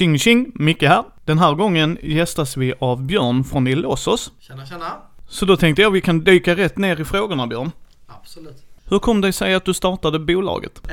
Tjing tjing, Micke här. Den här gången gästas vi av Björn från Illosos. Tjena, tjena. Så då tänkte jag vi kan dyka rätt ner i frågorna Björn. Absolut. Hur kom det sig att du startade bolaget? Eh,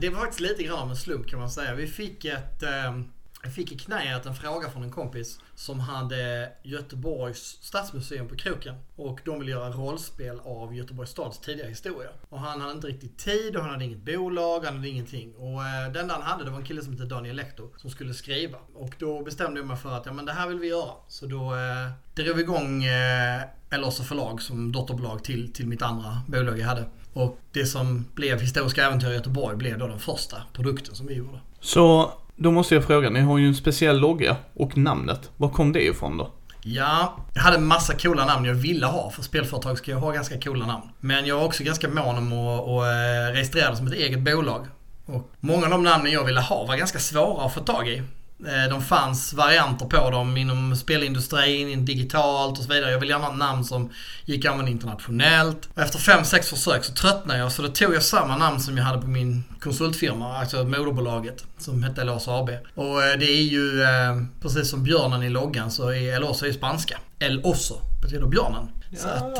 det var faktiskt lite grann av en slump kan man säga. Vi fick ett... Eh, jag fick i knäet en fråga från en kompis som hade Göteborgs stadsmuseum på kroken. Och de ville göra rollspel av Göteborgs stads tidiga historia. Och han hade inte riktigt tid och han hade inget bolag, han hade ingenting. Och eh, den han hade det var en kille som hette Daniel Lektor som skulle skriva. Och då bestämde jag mig för att ja men det här vill vi göra. Så då eh, drog vi igång eh, Elosa förlag som dotterbolag till, till mitt andra bolag jag hade. Och det som blev Historiska Äventyr i Göteborg blev då den första produkten som vi gjorde. Så, då måste jag fråga, ni har ju en speciell logga och namnet. Var kom det ifrån då? Ja, jag hade en massa coola namn jag ville ha. För spelföretag ska jag ha ganska coola namn. Men jag var också ganska mån om att, att eh, registrera det som ett eget bolag. Och många av de namnen jag ville ha var ganska svåra att få tag i. Eh, de fanns varianter på dem inom spelindustrin, digitalt och så vidare. Jag ville gärna ha namn som gick att använda internationellt. Och efter fem, sex försök så tröttnade jag så då tog jag samma namn som jag hade på min konsultfirma, alltså moderbolaget som hette Elos AB. Och eh, det är ju eh, precis som björnen i loggan så är Elos är spanska. El Oso betyder björnen. Ja. Så att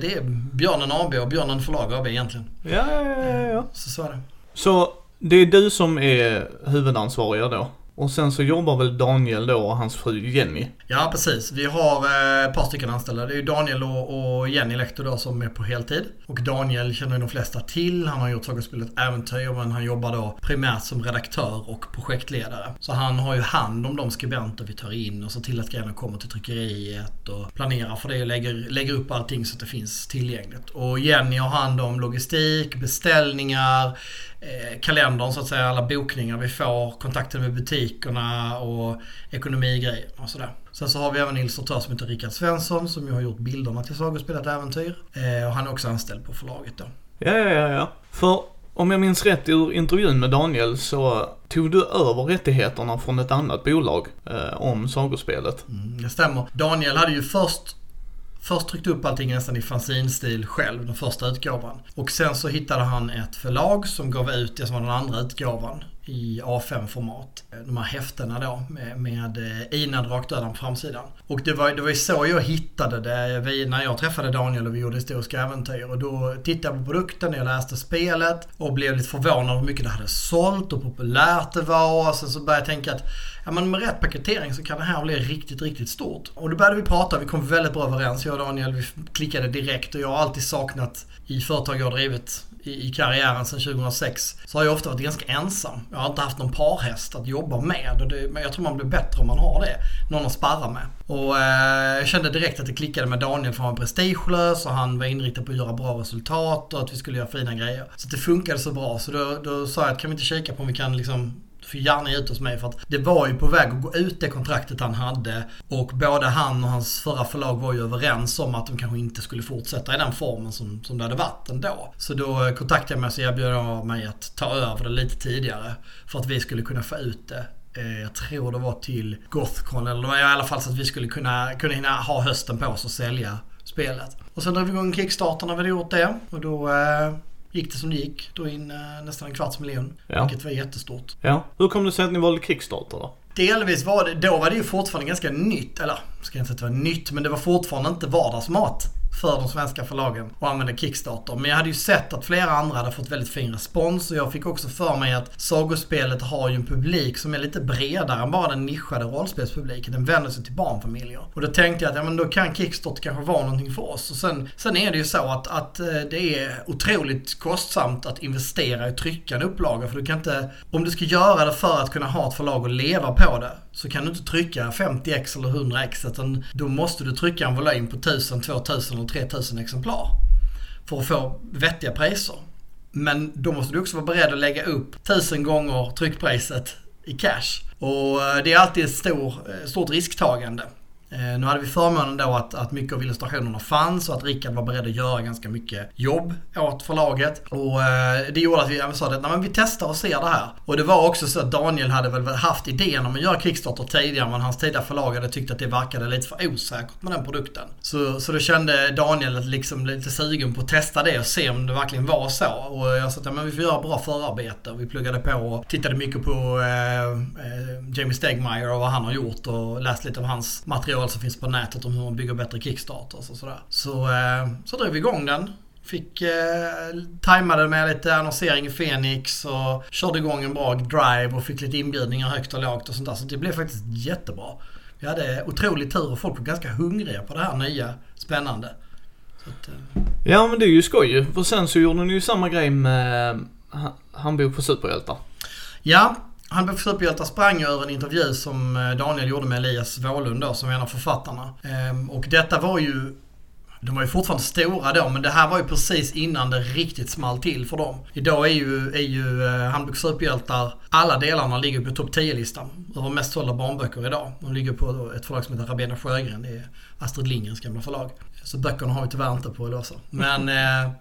det är Björnen AB och Björnen Förlag AB egentligen. Ja, ja, ja, ja. Så så är det. Så det är du som är huvudansvariga då? Och sen så jobbar väl Daniel då och hans fru Jenny? Ja precis. Vi har eh, ett par stycken anställda. Det är ju Daniel och, Jenny Lektor då som är på heltid. Och Daniel känner ju de flesta till. Han har gjort Sagospelet Äventyr men han jobbar då primärt som redaktör och projektledare. Så han har ju hand om de skribenter vi tar in och ser till att grejerna kommer till tryckeriet och planerar för det och lägger, lägger upp allting så att det finns tillgängligt. Och Jenny har hand om logistik, beställningar, eh, kalendern så att säga, alla bokningar vi får, kontakten med butikerna och ekonomigrejer och sådär. Sen så har vi även en illustratör som heter Rickard Svensson som ju har gjort bilderna till Sagospelet Äventyr. Eh, och han är också anställd på förlaget då. Ja, ja, ja, ja. För om jag minns rätt ur intervjun med Daniel så tog du över rättigheterna från ett annat bolag eh, om sagospelet. Mm, det stämmer. Daniel hade ju först Först tryckte upp allting nästan i fanzinstil själv, den första utgåvan. Och sen så hittade han ett förlag som gav ut det som var den andra utgåvan i A5-format. De här häftena då med, med eh, Inad på framsidan. Och det var, det var ju så jag hittade det vi, när jag träffade Daniel och vi gjorde historiska äventyr. Och då tittade jag på produkten, jag läste spelet och blev lite förvånad över hur mycket det hade sålt och populärt det var. Och sen så började jag tänka att ja, men med rätt paketering så kan det här bli riktigt, riktigt stort. Och då började vi prata, vi kom väldigt bra överens. Jag och Daniel, vi klickade direkt och jag har alltid saknat i företag jag har drivit i, karriären sedan 2006 så har jag ofta varit ganska ensam. Jag har inte haft någon parhäst att jobba med. Och det, men jag tror man blir bättre om man har det. Någon att sparra med. Och eh, jag kände direkt att det klickade med Daniel för han var prestigelös och han var inriktad på att göra bra resultat och att vi skulle göra fina grejer. Så det funkade så bra. Så då, då sa jag att kan vi inte kika på om vi kan liksom får gärna ut hos mig för att det var ju på väg att gå ut det kontraktet han hade. Och både han och hans förra förlag var ju överens om att de kanske inte skulle fortsätta i den formen som, som det hade varit ändå. Så då kontaktade jag mig och erbjöd mig att ta över det lite tidigare. För att vi skulle kunna få ut det eh, jag tror det var till Gothcon eller i alla fall så att vi skulle kunna, kunna hinna ha hösten på oss och sälja spelet. Och sen drog vi igång Kickstarter när vi hade gjort det. Och då eh, gick det som det gick. Då in eh, nästan en kvarts miljon. Ja. Vilket var jättestort. Ja. Hur kom det sig att ni valde Kickstarter då? Delvis var det, då var det ju fortfarande ganska nytt. Eller, ska jag inte säga att det var nytt, men det var fortfarande inte vardagsmat för de svenska förlagen och använde Kickstarter. Men jag hade ju sett att flera andra hade fått väldigt fin respons och jag fick också för mig att sagospelet har ju en publik som är lite bredare än bara den nischade rollspelspubliken. Den vänder sig till barnfamiljer. Och då tänkte jag att ja, men då kan Kickstarter kanske vara någonting för oss. Och sen, sen är det ju så att, att eh, det är otroligt kostsamt att investera i tryckande upplagor upplaga. För du kan inte, om du ska göra det för att kunna ha ett förlag och leva på det så kan du inte trycka 50x eller 100x utan då måste du trycka en volym på 1000, 2000 eller 3000 exemplar för att få vettiga priser. Men då måste du också vara beredd att lägga upp 1000 gånger tryckpriset i cash. Och eh, det är alltid ett stor, eh, stort risktagande. Eh, nu hade vi förmånen då att, att mycket av illustrationerna fanns och att Rickard var beredd att göra ganska mycket jobb åt förlaget. Och eh, det gjorde att vi sa att Nej, vi testar och ser det här. Och det var också så att Daniel hade väl haft idén om att göra Kickstarter tidigare men hans tidigare förlag hade tyckt att det verkade lite för osäkert med den produkten. Så, så då kände Daniel liksom lite sugen på att testa det och se om det verkligen var så. Och jag sa att ja, men vi får göra bra förarbete. Vi pluggade på och tittade mycket på eh, eh, Jamie Stegmaier och vad han har gjort och läst lite av hans material som finns på nätet om hur man bygger bättre Kickstarters och sådär. Så, eh, så drev vi igång den. Fick eh, tajmade med lite annonsering i Phoenix och körde igång en bra drive och fick lite inbjudningar högt och lågt och sånt där. Så det blev faktiskt jättebra. Vi hade otrolig tur och folk var ganska hungriga på det här nya, spännande. Att, eh. Ja men det är ju skoj ju. För sen så gjorde ni ju samma grej med Handbok för superhjältar. Ja, För superhjältar sprang ju över en intervju som eh, Daniel gjorde med Elias Wåhlund då, som är en av författarna. Ehm, och detta var ju de var ju fortfarande stora då, men det här var ju precis innan det riktigt small till för dem. Idag är ju, är ju eh, Handbok superhjältar, alla delarna ligger på topp 10-listan över mest sålda barnböcker idag. De ligger på ett förlag som heter Rabena Sjögren. Det är Astrid Lindgrens gamla förlag. Så böckerna har vi tyvärr inte på att låsa. Men eh,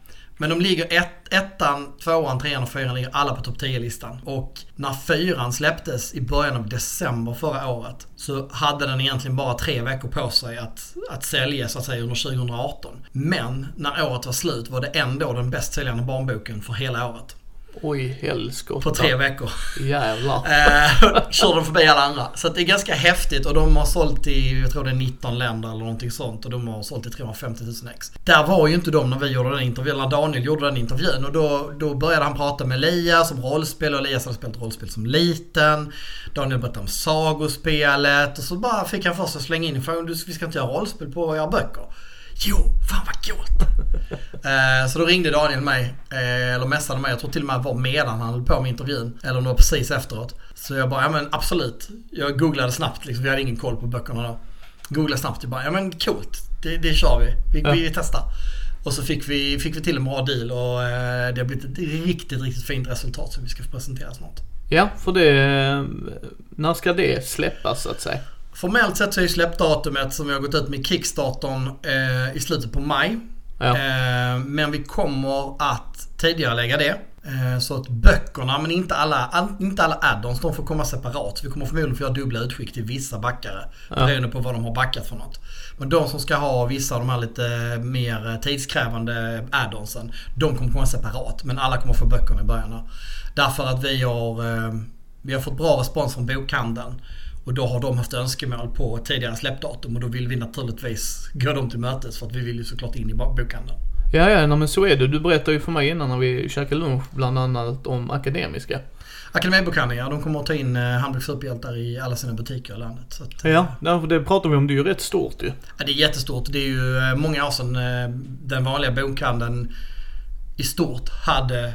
men de ligger ett, ettan, tvåan, trean och fyran ligger alla på topp 10-listan. Och när fyran släpptes i början av december förra året så hade den egentligen bara tre veckor på sig att, att sälja så att säga under 2018. Men när året var slut var det ändå den bäst säljande barnboken för hela året. Oj, helskotta. På tre veckor. Jävlar. eh, körde de förbi alla andra. Så det är ganska häftigt och de har sålt i, jag tror det är 19 länder eller någonting sånt. Och de har sålt i 350 000 ex. Där var ju inte de när vi gjorde den intervjun, när Daniel gjorde den intervjun. Och då, då började han prata med Elias om rollspel och Elias hade spelat rollspel som liten. Daniel berättade om sagospelet och så bara fick han först slänga in frågan, vi ska inte göra rollspel på era böcker. Jo, fan vad coolt! eh, så då ringde Daniel mig, eh, eller messade mig, jag tror till och med var medan han höll på med intervjun. Eller om det var precis efteråt. Så jag bara, ja men absolut. Jag googlade snabbt liksom, vi hade ingen koll på böckerna då. Googlade snabbt, jag bara, ja men coolt. Det, det kör vi. Vi, ja. vi testar. Och så fick vi, fick vi till en bra deal och eh, det har blivit ett riktigt, riktigt fint resultat som vi ska presentera snart. Ja, för det... När ska det släppas så att säga? Formellt sett så är släppdatumet som vi har gått ut med Kickstartern eh, i slutet på maj. Ja. Eh, men vi kommer att tidigare lägga det. Eh, så att böckerna, men inte alla, inte alla add-ons, de får komma separat. Vi kommer förmodligen få göra dubbla utskick till vissa backare. Ja. Beroende på vad de har backat för något. Men de som ska ha vissa av de här lite mer tidskrävande add-onsen, de kommer komma separat. Men alla kommer få böckerna i början. Därför att vi har, eh, vi har fått bra respons från bokhandeln. Och då har de haft önskemål på tidigare släppdatum och då vill vi naturligtvis gå dem till mötes för att vi vill ju såklart in i bokhandeln. Ja, ja, men så är det. Du berättade ju för mig innan när vi käkade lunch bland annat om Akademiska. Akademibokhandeln, ja. De kommer att ta in eh, Handboks superhjältar i alla sina butiker i landet. Så att, ja, därför det pratar vi om. Det är ju rätt stort ju. Ja, det är jättestort. Det är ju eh, många år sedan eh, den vanliga bokhandeln i stort hade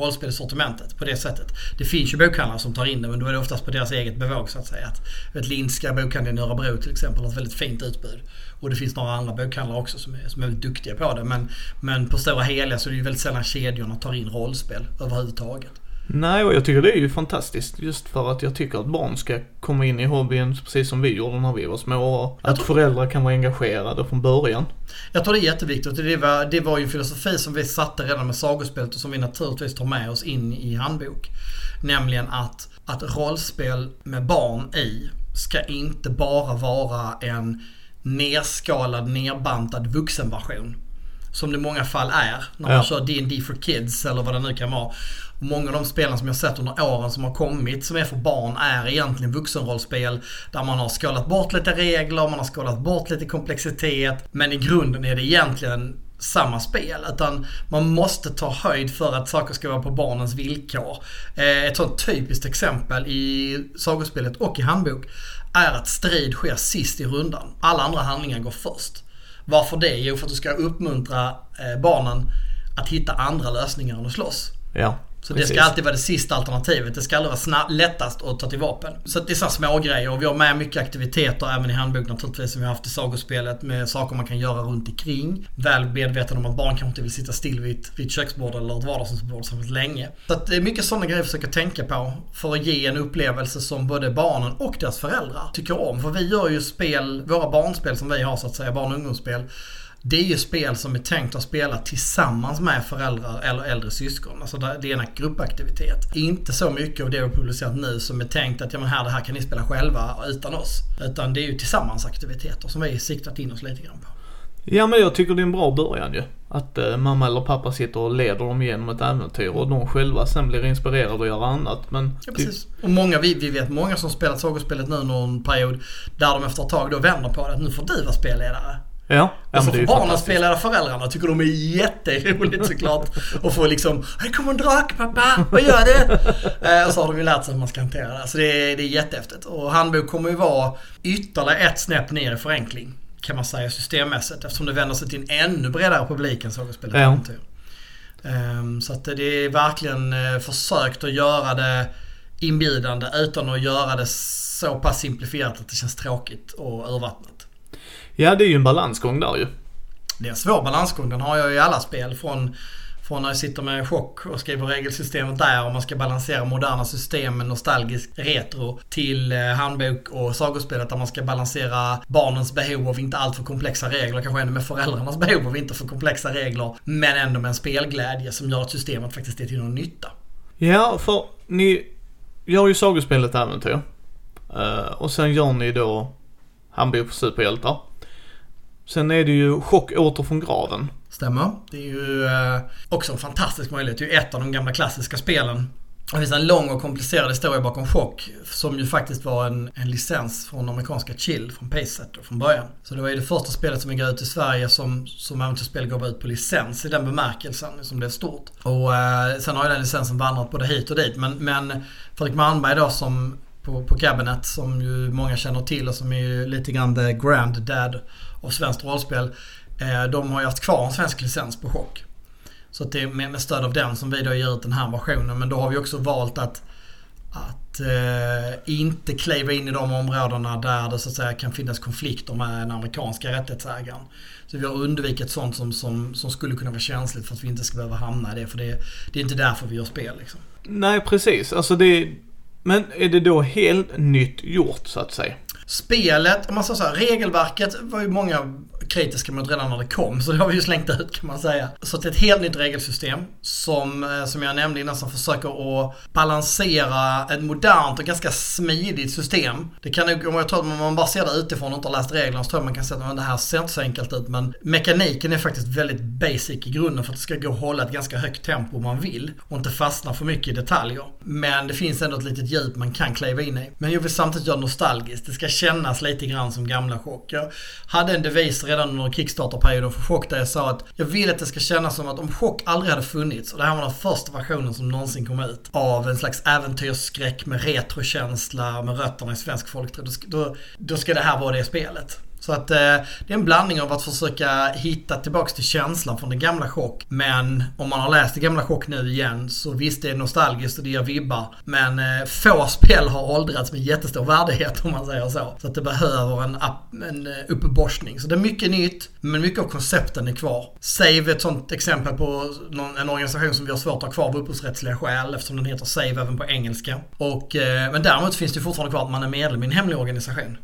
rollspelssortimentet på det sättet. Det finns ju bokhandlar som tar in det men då är det oftast på deras eget bevåg så att säga. Att, vet, Lindska bokhandeln i Örebro till exempel har ett väldigt fint utbud. Och det finns några andra bokhandlar också som är, som är väldigt duktiga på det. Men, men på stora hela så är det ju väldigt sällan kedjorna tar in rollspel överhuvudtaget. Nej, och jag tycker det är ju fantastiskt just för att jag tycker att barn ska komma in i hobbyn precis som vi gjorde när vi var små. Att tror... föräldrar kan vara engagerade från början. Jag tror det är jätteviktigt. Det var, det var ju en filosofi som vi satte redan med sagospelet och som vi naturligtvis tar med oss in i handbok. Nämligen att, att rollspel med barn i ska inte bara vara en nerskalad, nerbantad vuxenversion. Som det i många fall är när man ja. kör D&D for Kids eller vad det nu kan vara. Många av de spelen som jag sett under åren som har kommit som är för barn är egentligen vuxenrollspel där man har skalat bort lite regler, man har skalat bort lite komplexitet. Men i grunden är det egentligen samma spel. Utan man måste ta höjd för att saker ska vara på barnens villkor. Eh, ett sånt typiskt exempel i sagospelet och i handbok är att strid sker sist i rundan. Alla andra handlingar går först. Varför det? Jo, för att du ska uppmuntra eh, barnen att hitta andra lösningar än att slåss. Ja. Så Precis. det ska alltid vara det sista alternativet. Det ska aldrig vara snabb, lättast att ta till vapen. Så att det är sådana små grejer och vi har med mycket aktiviteter även i handbok naturligtvis som vi har haft i sagospelet med saker man kan göra runt omkring. Väl medveten om att barn kanske inte vill sitta still vid, ett- vid ett köksbord eller ett vardagsrumsbord särskilt länge. Så att det är mycket sådana grejer jag försöker tänka på för att ge en upplevelse som både barnen och deras föräldrar tycker om. För vi gör ju spel, våra barnspel som vi har så att säga, barn och ungdomsspel. Det är ju spel som är tänkt att spela tillsammans med föräldrar eller äldre syskon. Alltså det är en gruppaktivitet. Inte så mycket av det vi har publicerat nu som är tänkt att ja, men här, det här kan ni spela själva utan oss. Utan det är ju tillsammansaktiviteter som vi siktat in oss lite grann på. Ja men jag tycker det är en bra början ju. Att eh, mamma eller pappa sitter och leder dem igenom ett äventyr och de själva sen blir inspirerade att göra annat. Men Ja, precis. Och många, vi, vi vet många som spelat sagospelet nu någon period där de efter ett tag då vänder på det. Att nu får du vara spelledare. Ja, och så får barnen spela föräldrarna. Tycker de är jätteroligt såklart. Och få liksom Det kommer en drake pappa, vad gör du? Eh, och så har de ju lärt sig hur man ska hantera det. Så det är, det är jättehäftigt. Och handbok kommer ju vara ytterligare ett snäpp ner i förenkling. Kan man säga systemmässigt. Eftersom det vänder sig till en ännu bredare publik än sagospelet Ja. äventyr. Ehm, Så att det är verkligen eh, försökt att göra det inbjudande utan att göra det så pass simplifierat att det känns tråkigt och urvattnat. Ja det är ju en balansgång där ju. Det är en svår balansgång. Den har jag i alla spel. Från, från när jag sitter med chock och skriver regelsystemet där och man ska balansera moderna system med nostalgisk retro till eh, handbok och sagospelet där man ska balansera barnens behov av inte alltför komplexa regler. Kanske ännu med föräldrarnas behov av inte för komplexa regler. Men ändå med en spelglädje som gör att systemet faktiskt är till någon nytta. Ja för ni gör ju sagospelet äventyr. Eh, och sen gör ni då handbok för superhjältar. Sen är det ju Chock åter från graven. Stämmer. Det är ju eh, också en fantastisk möjlighet. Det är ju ett av de gamla klassiska spelen. Det finns en lång och komplicerad historia bakom Chock som ju faktiskt var en, en licens från amerikanska Chill, från Paysetter från början. Så det var ju det första spelet som gick ut i Sverige som, som äventyrsspel gav ut på licens i den bemärkelsen som blev stort. Och eh, sen har ju den licensen vandrat både hit och dit. Men, men Fredrik Malmberg då som på, på Cabinet som ju många känner till och som är ju lite grann the grand dad av svenskt rollspel. Eh, de har ju haft kvar en svensk licens på Chock. Så att det är med, med stöd av den som vi då ger ut den här versionen. Men då har vi också valt att, att eh, inte kliva in i de områdena där det så att säga kan finnas konflikter med den amerikanska rättighetsägaren. Så vi har undvikit sånt som, som, som skulle kunna vara känsligt för att vi inte ska behöva hamna i det. För det, det är inte därför vi gör spel liksom. Nej precis, alltså det Men är det då helt nytt gjort så att säga? Spelet, om man säger så här, regelverket var ju många kritiska mot redan när det kom. Så det har vi ju slängt ut kan man säga. Så det är ett helt nytt regelsystem som, eh, som jag nämnde innan, som försöker att balansera ett modernt och ganska smidigt system. Det kan nog, om jag tror att man bara ser det utifrån och inte har läst reglerna så tror jag man kan säga att det här ser inte så enkelt ut. Men mekaniken är faktiskt väldigt basic i grunden för att det ska gå att hålla ett ganska högt tempo om man vill. Och inte fastna för mycket i detaljer. Men det finns ändå ett litet djup man kan kliva in i. Men jag vill samtidigt göra det nostalgiskt. Det ska kännas lite grann som gamla chock. Jag hade en devis redan under Kickstarter-perioden för chock där jag sa att jag vill att det ska kännas som att om chock aldrig hade funnits och det här var den första versionen som någonsin kom ut av en slags äventyrsskräck med retrokänsla med rötterna i svensk folktro. Då, då, då ska det här vara det spelet. Så att eh, det är en blandning av att försöka hitta tillbaks till känslan från den gamla chock. Men om man har läst det gamla chock nu igen så visst det är nostalgiskt och det ger vibbar. Men eh, få spel har åldrats med jättestor värdighet om man säger så. Så att det behöver en, en eh, uppborstning. Så det är mycket nytt men mycket av koncepten är kvar. Save är ett sånt exempel på någon, en organisation som vi har svårt att ha kvar av upphovsrättsliga skäl eftersom den heter Save även på engelska. Och, eh, men däremot finns det fortfarande kvar att man är medlem i en hemlig organisation.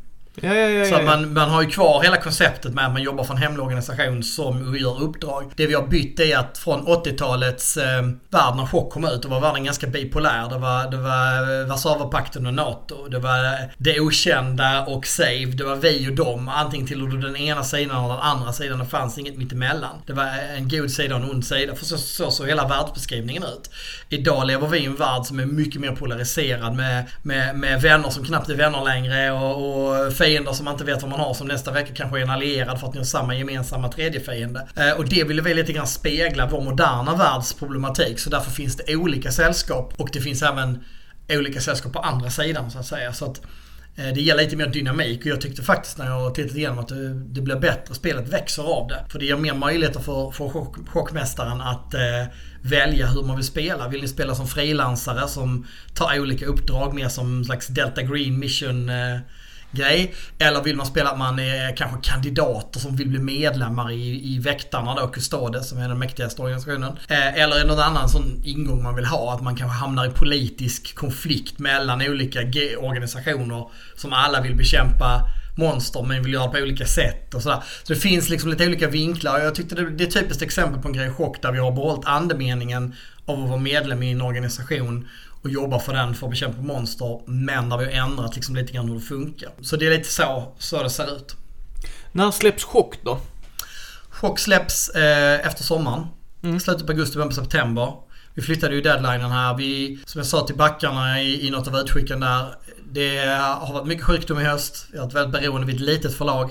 Ja, ja, ja. Så att man, man har ju kvar hela konceptet med att man jobbar för en hemlig organisation som gör uppdrag. Det vi har bytt är att från 80-talets eh, värld när chock kom ut, då var världen ganska bipolär. Det var, det var eh, Warszawapakten och NATO. Det var eh, det okända och Save. Det var vi och dem. Antingen till du den ena sidan eller den andra sidan. Det fanns inget mittemellan. Det var en god sida och en ond sida. För så så såg hela världsbeskrivningen ut. Idag lever vi i en värld som är mycket mer polariserad med, med, med vänner som knappt är vänner längre och, och fiender som man inte vet vad man har som nästa vecka kanske är en allierad för att ni har samma gemensamma tredje fiende. Eh, och det vill vi lite grann spegla vår moderna världs problematik. Så därför finns det olika sällskap och det finns även olika sällskap på andra sidan så att säga. Så att Eh, det ger lite mer dynamik och jag tyckte faktiskt när jag tittade igenom att det, det blir bättre. Spelet växer av det. För det ger mer möjligheter för, för chock, chockmästaren att eh, välja hur man vill spela. Vill ni spela som frilansare som tar olika uppdrag mer som en slags Delta Green Mission eh, grej. Eller vill man spela att man är kanske kandidater som vill bli medlemmar i, i Väktarna då, Custodes som är den mäktigaste organisationen. Eh, eller någon annan sån ingång man vill ha. Att man kanske hamnar i politisk konflikt mellan olika organisationer som alla vill bekämpa monster men vill göra det på olika sätt och sådär. Så det finns liksom lite olika vinklar. Jag tyckte det, det är ett typiskt exempel på en grej chock där vi har behållit andemeningen av att vara medlem i en organisation och jobbar för den för att bekämpa monster. Men där vi har ändrat liksom lite grann hur det funkar. Så det är lite så, så det ser ut. När släpps Chock då? Chock släpps eh, efter sommaren. Mm. Slutet på augusti, början på september. Vi flyttade ju deadlinen här. Vi, som jag sa till backarna i, i något av utskicken där. Det har varit mycket sjukdom i höst. Vi har varit väldigt beroende vid ett litet förlag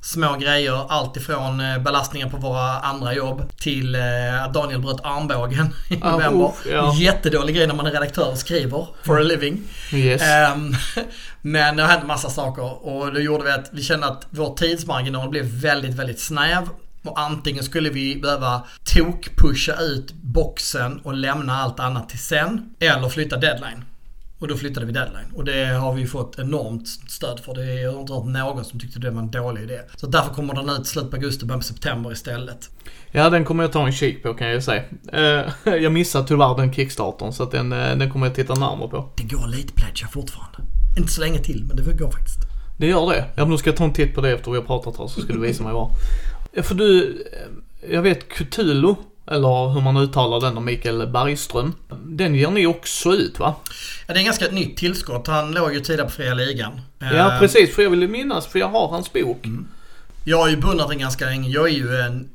små grejer. Allt ifrån eh, belastningar på våra andra jobb till eh, att Daniel bröt armbågen i ah, november. Ja. Jättedålig grej när man är redaktör och skriver for a living. Yes. Um, men det har hänt massa saker och det gjorde vi att vi kände att vår tidsmarginal blev väldigt, väldigt snäv. Och antingen skulle vi behöva tok-pusha ut boxen och lämna allt annat till sen. Eller flytta deadline. Och då flyttade vi deadline. Och det har vi fått enormt stöd för. Det jag har inte hört någon som tyckte det var en dålig idé. Så därför kommer den ut slut på augusti, början på september istället. Ja, den kommer jag ta en kik på kan jag säga. Uh, jag missade tyvärr den kickstartern så den, uh, den kommer jag titta närmare på. Det går lite pledge fortfarande. Inte så länge till, men det går faktiskt. Det gör det? Ja, men då ska jag ta en titt på det efter vi har pratat här så ska du visa mig vad. För du, eh, jag vet Cthulhu eller hur man uttalar den, av Mikael Bergström. Den ger ni också ut va? Ja, det är ganska ett nytt tillskott. Han låg ju tidigare på Fria Ligan. Ja, precis. För jag vill minnas, för jag har hans bok. Mm. Jag har ju beundrat den ganska länge. Jag är ju en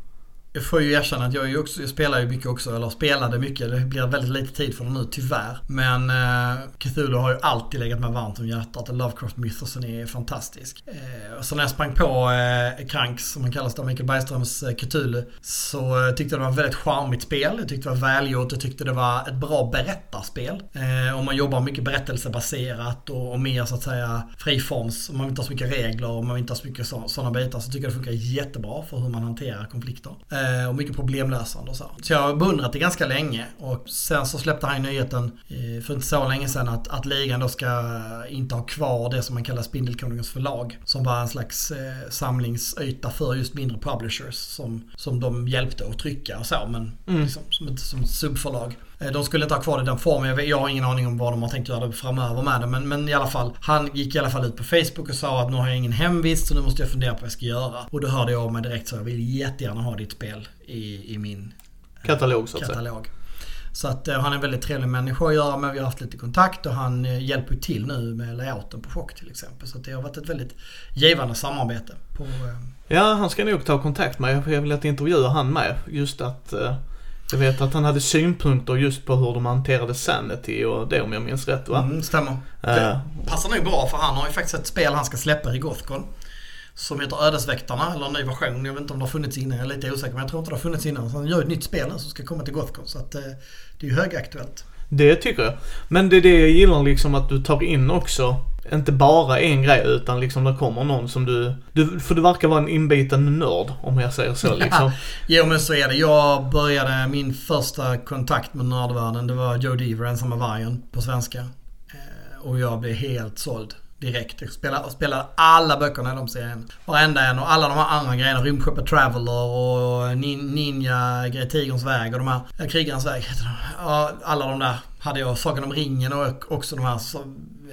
jag får ju erkänna att jag, ju också, jag spelar ju mycket också, eller spelade mycket. Det blir väldigt lite tid för det nu tyvärr. Men eh, Cthulhu har ju alltid legat mig varmt om hjärtat och Lovecraft-mythosen är fantastisk. Eh, så när jag sprang på eh, Kranks, som han kallas då, Mikael Bergströms eh, Cthulhu, så eh, tyckte jag det var ett väldigt charmigt spel. Jag tyckte det var välgjort, jag tyckte det var ett bra berättarspel. Eh, och man jobbar mycket berättelsebaserat och, och mer så att säga friforms. om man vill inte ha så mycket regler och man vill inte ha så mycket sådana bitar. Så tycker jag det funkar jättebra för hur man hanterar konflikter. Eh, Eh, och mycket problemlösande och så. Så jag har beundrat det ganska länge. Och sen så släppte han nyheten eh, för inte så länge sedan att, att ligan då ska inte ha kvar det som man kallar Spindelkonungens förlag. Som var en slags eh, samlingsyta för just mindre publishers som, som de hjälpte att trycka och så. Men mm. liksom, som, ett, som ett subförlag. Eh, de skulle inte ha kvar det i den formen. Jag har ingen aning om vad de har tänkt göra framöver med det. Men, men i alla fall. Han gick i alla fall ut på Facebook och sa att nu har jag ingen hemvist så nu måste jag fundera på vad jag ska göra. Och då hörde jag av mig direkt så jag vill jättegärna ha ditt spel i, i min eh, katalog. Så att katalog. Så att uh, han är en väldigt trevlig människa att göra med. Vi har haft lite kontakt och han hjälper till nu med layouten på Chock till exempel. Så det har varit ett väldigt givande samarbete. På. Ja, han ska nog ta kontakt med. Jag vill att intervjua han med. Just att jag vet att han hade synpunkter just på hur de hanterade Sanity och det om jag minns rätt va? Mm, stämmer. Det passar nog bra för han har ju faktiskt ett spel han ska släppa i Gothcon. Som heter Ödesväktarna, eller en ny version. Jag vet inte om det har funnits innan, jag är lite osäker. Men jag tror inte det har funnits innan. Så han gör ett nytt spel som ska komma till Gothcon. Så att, eh, det är ju högaktuellt. Det tycker jag. Men det är det jag gillar liksom att du tar in också inte bara en grej utan liksom det kommer någon som du, du för du verkar vara en inbiten nörd om jag säger så liksom. jo men så är det. Jag började min första kontakt med nördvärlden det var Joe Deaver, Ensamma vargen på svenska. Eh, och jag blev helt såld direkt. Jag spelade, spelade alla böckerna i de serien. Varenda en och alla de här andra grejerna. Rymdskeppet Traveller och Ninja, Grejer Tigerns väg och de här, Krigarens väg heter de. Alla de där hade jag. Sagan om ringen och också de här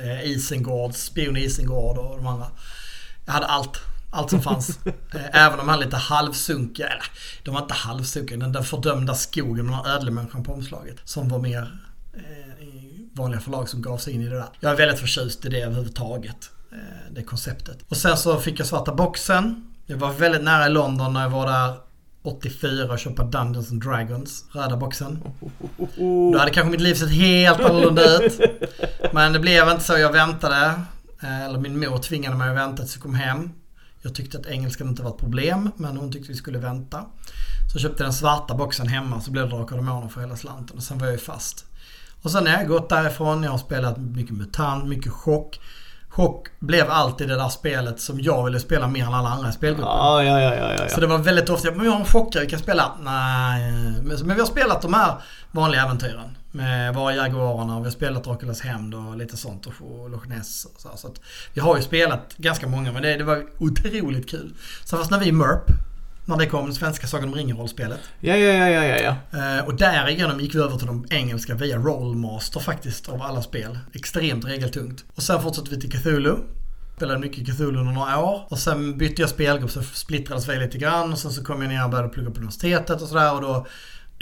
eh, Isengård, Spion Isengård och de andra. Jag hade allt. Allt som fanns. Eh, även de här lite halvsunkiga, eller de var inte halvsunkiga, den där fördömda skogen med den här ödlemänniskan på omslaget. Som var mer eh, vanliga förlag som gav sig in i det där. Jag är väldigt förtjust i det överhuvudtaget. Eh, det konceptet. Och sen så fick jag svarta boxen. Jag var väldigt nära i London när jag var där 84 och köpa Dungeons and Dragons, röda boxen. Då hade kanske mitt liv sett helt annorlunda ut. Men det blev inte så. Jag väntade. Eh, eller min mor tvingade mig att vänta tills jag kom hem. Jag tyckte att engelskan inte var ett problem, men hon tyckte vi skulle vänta. Så jag köpte den svarta boxen hemma så blev det Drakar och Demoner för hela slanten och sen var jag ju fast. Och sen har jag gått därifrån. Jag har spelat mycket MUTANT, mycket chock. Chock blev alltid det där spelet som jag ville spela mer än alla andra i spelgruppen. Ja, ja, ja, ja, ja. Så det var väldigt ofta, men jag har en chockare, vi kan spela. Nej, men, men vi har spelat de här vanliga äventyren. Med Var Jaguarerna vi har spelat Draculas hämnd och lite sånt och, och Loch Ness. Och så, så att vi har ju spelat ganska många men det, det var otroligt kul. Så fast när vi MERP, när det kom, svenska Sagan om ringen-rollspelet. Ja, ja, ja, ja, ja. Eh, och därigenom gick vi över till de engelska via Rollmaster faktiskt av alla spel. Extremt regeltungt. Och sen fortsatte vi till Cthulhu. Spelade mycket Cthulhu under några år. Och sen bytte jag spelgrupp så splittrades vi lite grann. Och sen så kom jag ner och började plugga på universitetet och sådär. Och då,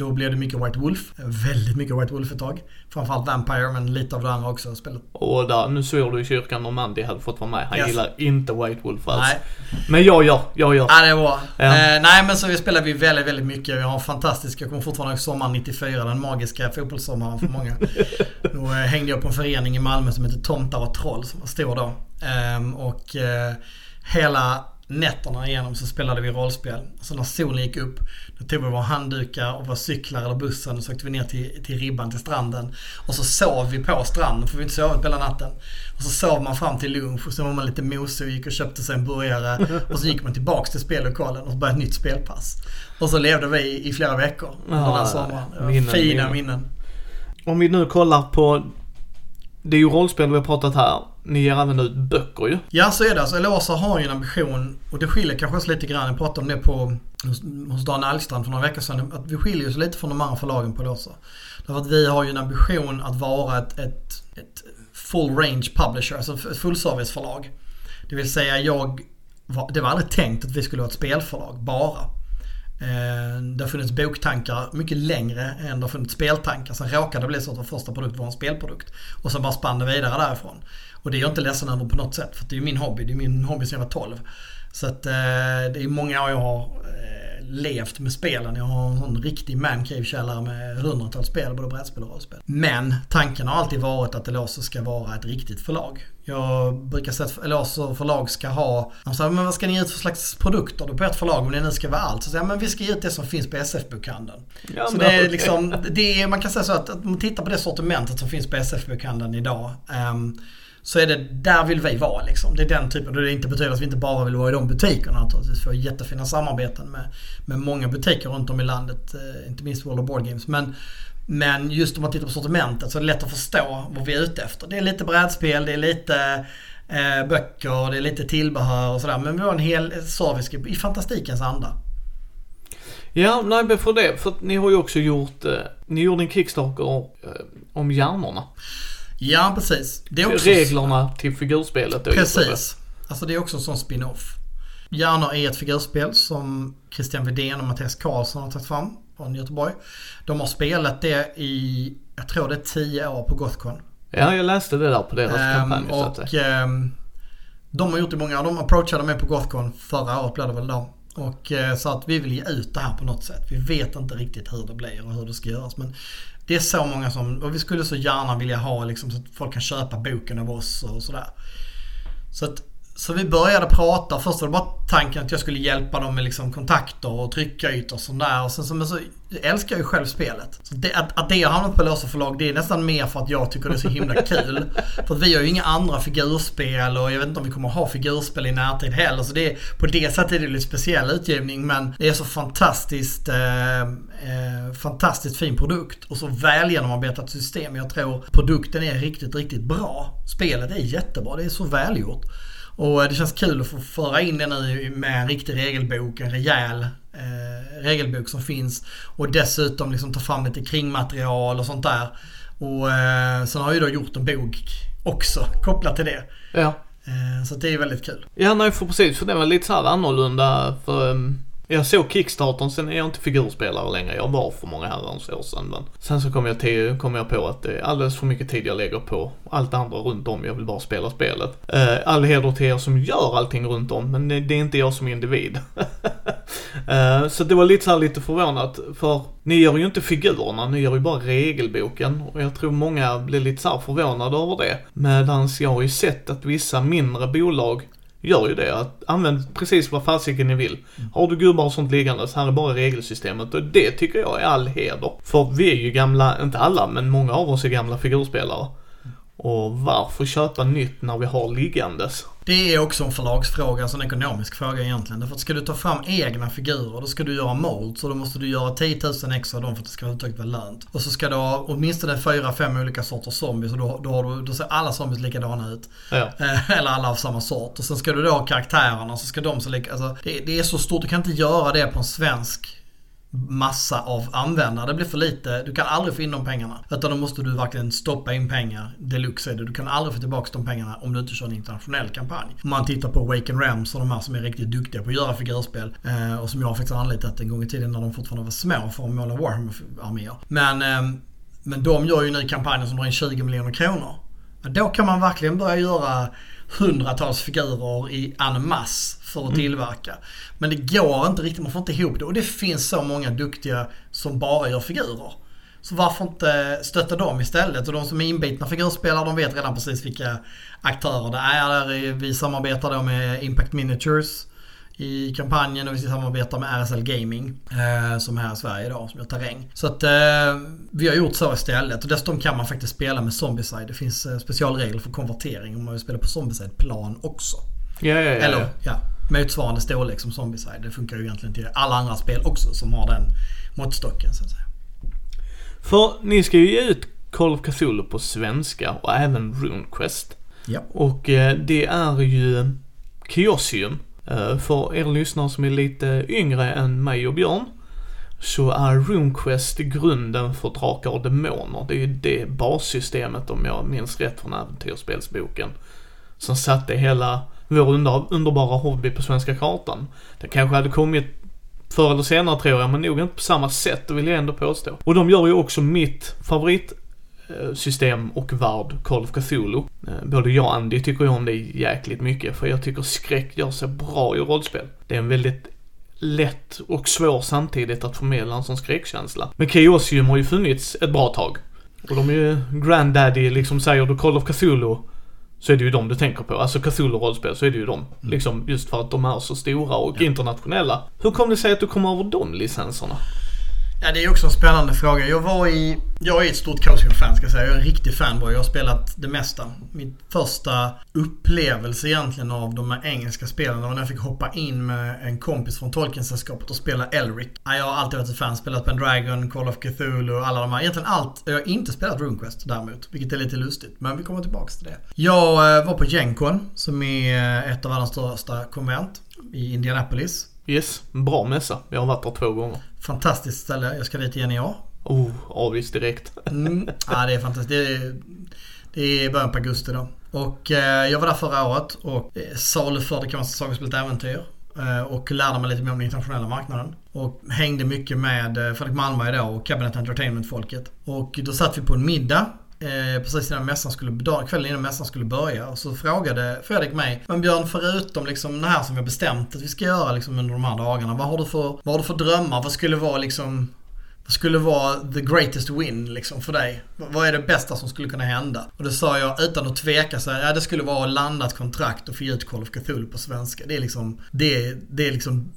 då blev det mycket White Wolf. Väldigt mycket White Wolf ett tag. Framförallt Vampire men lite av det andra också. Spelet. Och där, nu svor du i kyrkan om Andy hade fått vara med. Han Yes. gillar inte White Wolf alls. Nej. Men jag gör, jag gör. Ja, det är bra. Ja. Eh, nej, men så vi spelar vi väldigt, väldigt mycket. Vi har en fantastisk, jag kommer fortfarande ihåg sommaren 94, den magiska fotbollssommaren för många. då eh, hängde jag på en förening i Malmö som heter Tomtar och Troll som var stor då. Ehm, och eh, hela nätterna igenom så spelade vi rollspel. Så när solen gick upp, då tog vi våra handdukar och våra cyklar eller bussen och så åkte vi ner till, till ribban till stranden. Och så sov vi på stranden, för vi inte sovit hela natten. Och så sov man fram till lunch och så var man lite mosig och gick och köpte sig en burgare. Och så gick man tillbaks till spellokalen och så började ett nytt spelpass. Och så levde vi i flera veckor under Ja, den sommaren. Det var minnen, Fina minnen. minnen. Om vi nu kollar på... Det är ju rollspel vi har pratat här. Ni ger även ut böcker ju. Ja, så är det. Alltså, Elosa har ju en ambition och det skiljer kanske oss lite grann. Jag pratade om det på, hos, Dan Algstrand för några veckor sedan. Att vi skiljer oss lite från de andra förlagen på Elosa. Därför att vi har ju en ambition att vara ett, ett, ett full range publisher, alltså ett fullserviceförlag. Det vill säga jag, var, det var aldrig tänkt att vi skulle vara ett spelförlag bara. Eh, det har funnits boktankar mycket längre än det har funnits speltankar. Sen råkade det bli så att vår första produkt var en spelprodukt. Och sen bara spann det vidare därifrån. Och det är jag inte ledsen över på något sätt. För det är ju min hobby. Det är min hobby sedan jag var 12. Så att eh, det är många år jag har eh, levt med spelen. Jag har en sån riktig mancave-källare med hundratals spel, både brädspel och rollspel. Men tanken har alltid varit att Eloso ska vara ett riktigt förlag. Jag brukar säga att Eloso förlag ska ha, de säger men vad ska ni ge ut för slags produkter då på ert förlag om det nu ska vara allt? Så säger jag, men vi ska ge ut det som finns på SF-bokhandeln. Ja, så det är liksom, det är, man kan säga så att, att om man tittar på det sortimentet som finns på SF-bokhandeln idag. ehm, så är det, där vill vi vara liksom. Det är den typen. Och det inte betyder att vi inte bara vill vara i de butikerna naturligtvis. Vi har jättefina samarbeten med, med många butiker runt om i landet. Eh, inte minst World of Board Games. Men, men just om man tittar på sortimentet så är det lätt att förstå vad vi är ute efter. Det är lite brädspel, det är lite eh, böcker, det är lite tillbehör och sådär. Men vi har en hel service i fantastikens anda. Ja, nej men för det. För ni har ju också gjort... Eh, ni gjorde en Kickstarter eh, om hjärnorna. Ja, precis. Det är också Reglerna till figurspelet. då. Precis. Alltså det är också en sån spin-off. Hjärnor är ett figurspel som Christian Widén och Mattias Karlsson har tagit fram från Göteborg. De har spelat det i, jag tror det är 10 år på Gothcon. Ja, jag läste det där på deras Ehm, kampanj så att och säga. ehm, de har gjort det många, de approachade mig på Gothcon förra året blev det väl då. Och eh, sa att vi vill ge ut det här på något sätt. Vi vet inte riktigt hur det blir och hur det ska göras. Men det är så många som, och vi skulle så gärna vilja ha liksom så att folk kan köpa boken av oss och sådär. Så att så vi började prata. Först var det bara tanken att jag skulle hjälpa dem med liksom kontakter och tryckytor och sånt där. Och sen så, men så jag älskar jag ju själv spelet. Så det, att, att det har hamnat på Låsa förlag det är nästan mer för att jag tycker det är så himla kul. för att vi har ju inga andra figurspel och jag vet inte om vi kommer ha figurspel i närtid heller. Så det på det sättet är det lite speciell utgivning men det är så fantastiskt eh, eh, fantastiskt fin produkt och så väl genomarbetat system. Jag tror produkten är riktigt, riktigt bra. Spelet är jättebra. Det är så välgjort. Och det känns kul att få föra in det nu med en riktig regelbok, en rejäl eh, regelbok som finns. Och dessutom liksom ta fram lite kringmaterial och sånt där. Och eh, sen har jag ju då gjort en bok också kopplat till det. Ja. Eh, så det är väldigt kul. Ja, nej för precis. För det var lite så här annorlunda. För um, jag såg Kickstartern, sen är jag inte figurspelare längre. Jag var för många herrans år sedan. Men sen så kom jag, till, kom jag på att det är alldeles för mycket tid jag lägger på allt det andra runt om. Jag vill bara spela spelet. Eh, all heder till er som gör allting runt om, men det det är inte jag som individ. Eh, så det var lite så här lite förvånat. För ni gör ju inte figurerna, ni gör ju bara regelboken. Och jag tror många blir lite så här förvånade över det. Medans jag har ju sett att vissa mindre bolag gör ju det. Att använd precis vad fasiken ni vill. Har du gubbar och sånt liggandes, här är bara regelsystemet. Och det tycker jag är all heder. För vi är ju gamla, inte alla, men många av oss är gamla figurspelare. Och varför köpa nytt när vi har liggandes? Det är också en förlagsfråga, alltså en ekonomisk fråga egentligen. Därför att ska du ta fram egna figurer, då ska du göra molds och då måste du göra 10 000 extra av dem för att det ska överhuvudtaget vara lönt. Och så ska du ha åtminstone 4-5 olika sorters zombies och då, då, har du, då ser alla zombies likadana ut. Ja. Eh, Eller alla av samma sort. Och sen ska du då ha karaktärerna så ska de se lika... Alltså, det, det är så stort, du kan inte göra det på en svensk massa av användare. Det blir för lite. Du kan aldrig få in de pengarna. Utan då måste du verkligen stoppa in pengar. Deluxe är det. Du kan aldrig få tillbaka de pengarna om du inte kör en internationell kampanj. Om man tittar på Wake and Rams och de här som är riktigt duktiga på att göra figurspel. Eh, och som jag faktiskt har anlitat en gång i tiden när de fortfarande var små för att måla Warhammer-arméer. Men, eh, men de gör ju nu kampanjer som drar in 20 miljoner kronor. Då kan man verkligen börja göra hundratals figurer i en masse för att tillverka. Men det går inte riktigt, man får inte ihop det. Och det finns så många duktiga som bara gör figurer. Så varför inte stötta dem istället? Och de som är inbitna figurspelare de vet redan precis vilka aktörer det är. Vi samarbetar då med Impact Miniatures i kampanjen och vi samarbetar med RSL Gaming eh, som är här i Sverige idag som gör terräng. Så att eh, vi har gjort så istället och dessutom kan man faktiskt spela med Zombieside. Det finns eh, specialregler för konvertering om man vill spela på Zombieside-plan också. Ja, ja, ja. Eller ja, motsvarande storlek som Zombieside. Det funkar ju egentligen till alla andra spel också som har den måttstocken så att säga. För ni ska ju ge ut Call of Cthulhu på svenska och även RuneQuest. Ja. Och eh, det är ju Kiosium. Eh, för er lyssnare som är lite yngre än mig och Björn så är RuneQuest grunden för Drakar och Demoner. Det är ju det bassystemet om jag minns rätt från äventyrsspelsboken. Som satte hela vår under, underbara hobby på svenska kartan. Det kanske hade kommit förr eller senare tror jag, men nog inte på samma sätt, det vill jag ändå påstå. Och de gör ju också mitt favoritsystem och värld, Call of Cthulhu. Eh, både jag och Andy tycker ju om det jäkligt mycket, för jag tycker skräck gör sig bra i rollspel. Det är en väldigt lätt och svår samtidigt att förmedla en sån skräckkänsla. Men Chaosium har ju funnits ett bra tag. Och de är ju granddaddy, liksom säger du Call of Cthulhu så är det ju de du tänker på. Alltså Cthulhu-rollspel så är det ju de. Liksom just för att de är så stora och internationella. Hur kom det sig att du kom över de licenserna? Ja, det är också en spännande fråga. Jag var i... Jag är ett stort Chaosium-fan ska jag säga. Jag är en riktig fanboy. Jag har spelat det mesta. Min första upplevelse egentligen av de här engelska spelen var när jag fick hoppa in med en kompis från Tolkien-sällskapet och spela Elric. Jag har alltid varit ett fan. Spelat Pendragon, Call of Cthulhu och alla de här. Egentligen allt. Jag har inte spelat RuneQuest däremot. Vilket är lite lustigt. Men vi kommer tillbaka till det. Jag eh, var på Gencon som är eh, ett av världens största konvent i Indianapolis. Yes, bra mässa. Jag har varit där två gånger. Fantastiskt ställe. Jag ska dit igen i år. Oh, avvis direkt. Mm. Ja, det är fantastiskt. Det är, det är början på augusti då. Och eh, jag var där förra året och eh, saluförde kan man säga Sagospelet Äventyr. Eh, och lärde mig lite mer om den internationella marknaden. Och hängde mycket med eh, Fredrik Malmberg då och Cabinet Entertainment-folket. Och då satt vi på en middag Eh, precis innan mässan skulle, kvällen innan mässan skulle börja. Och så frågade Fredrik mig, men Björn förutom liksom det här som vi har bestämt att vi ska göra liksom under de här dagarna. Vad har du för, vad har du för drömmar? Vad skulle vara liksom skulle vara the greatest win liksom för dig? Vad är det bästa som skulle kunna hända? Och då sa jag utan att tveka så här, ja det skulle vara att landa ett kontrakt och få ge ut Call of Cthulhu på svenska. Det är liksom, det, det är liksom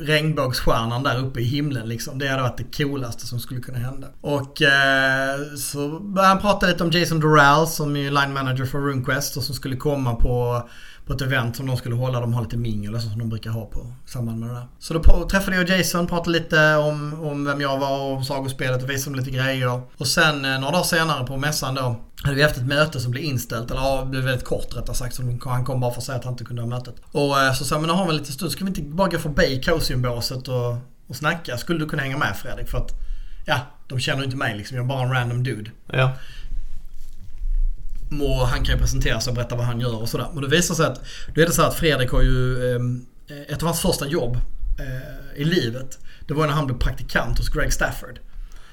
regnbågsstjärnan där uppe i himlen liksom. Det hade varit det coolaste som skulle kunna hända. Och eh, så började han prata lite om Jason Doral som är line manager för RuneQuest och som skulle komma på på ett event som de skulle hålla. De har lite mingel och så som de brukar ha på i samband med det där. Så då träffade jag Jason, pratade lite om, om vem jag var och sagospelet och visade dem lite grejer. Och sen eh, några dagar senare på mässan då hade vi haft ett möte som blev inställt, eller ja, det blev väldigt kort rättare sagt. Så han kom bara för att säga att han inte kunde ha mötet. Och eh, så sa jag, men nu har vi en liten stund, ska vi inte bara gå förbi kaosiumbåset och, och snacka? Skulle du kunna hänga med Fredrik? För att, ja, de känner ju inte mig liksom. Jag är bara en random dude. Ja. Och han kan ju presentera sig och berätta vad han gör och sådär. Men det visar sig att, då är det så att Fredrik har ju, eh, ett av hans första jobb eh, i livet, det var när han blev praktikant hos Greg Stafford.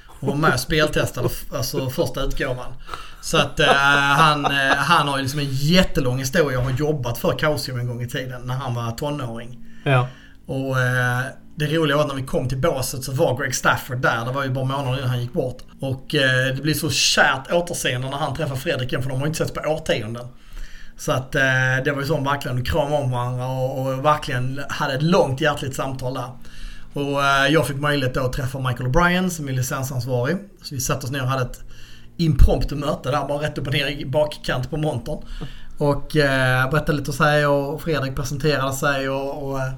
Och var med och speltestade alltså första utgåvan. Så att eh, han, eh, han har ju liksom en jättelång historia och har jobbat för Chaosium en gång i tiden när han var tonåring. Ja. Och eh, det roliga var att när vi kom till båset så var Greg Stafford där. Det var ju bara månader innan han gick bort. Och eh, det blir så kärt återseende när han träffar Fredrik igen för de har ju inte setts på årtionden. Så att eh, det var ju så verkligen, de kramade om varandra och, och verkligen hade ett långt hjärtligt samtal där. Och eh, jag fick möjlighet då att träffa Michael O'Brien som är licensansvarig. Så vi satte oss ner och hade ett impromptu möte där, bara rätt upp och ner i bakkant på montern. Och eh, berättade lite om sig och Fredrik presenterade sig och, och eh,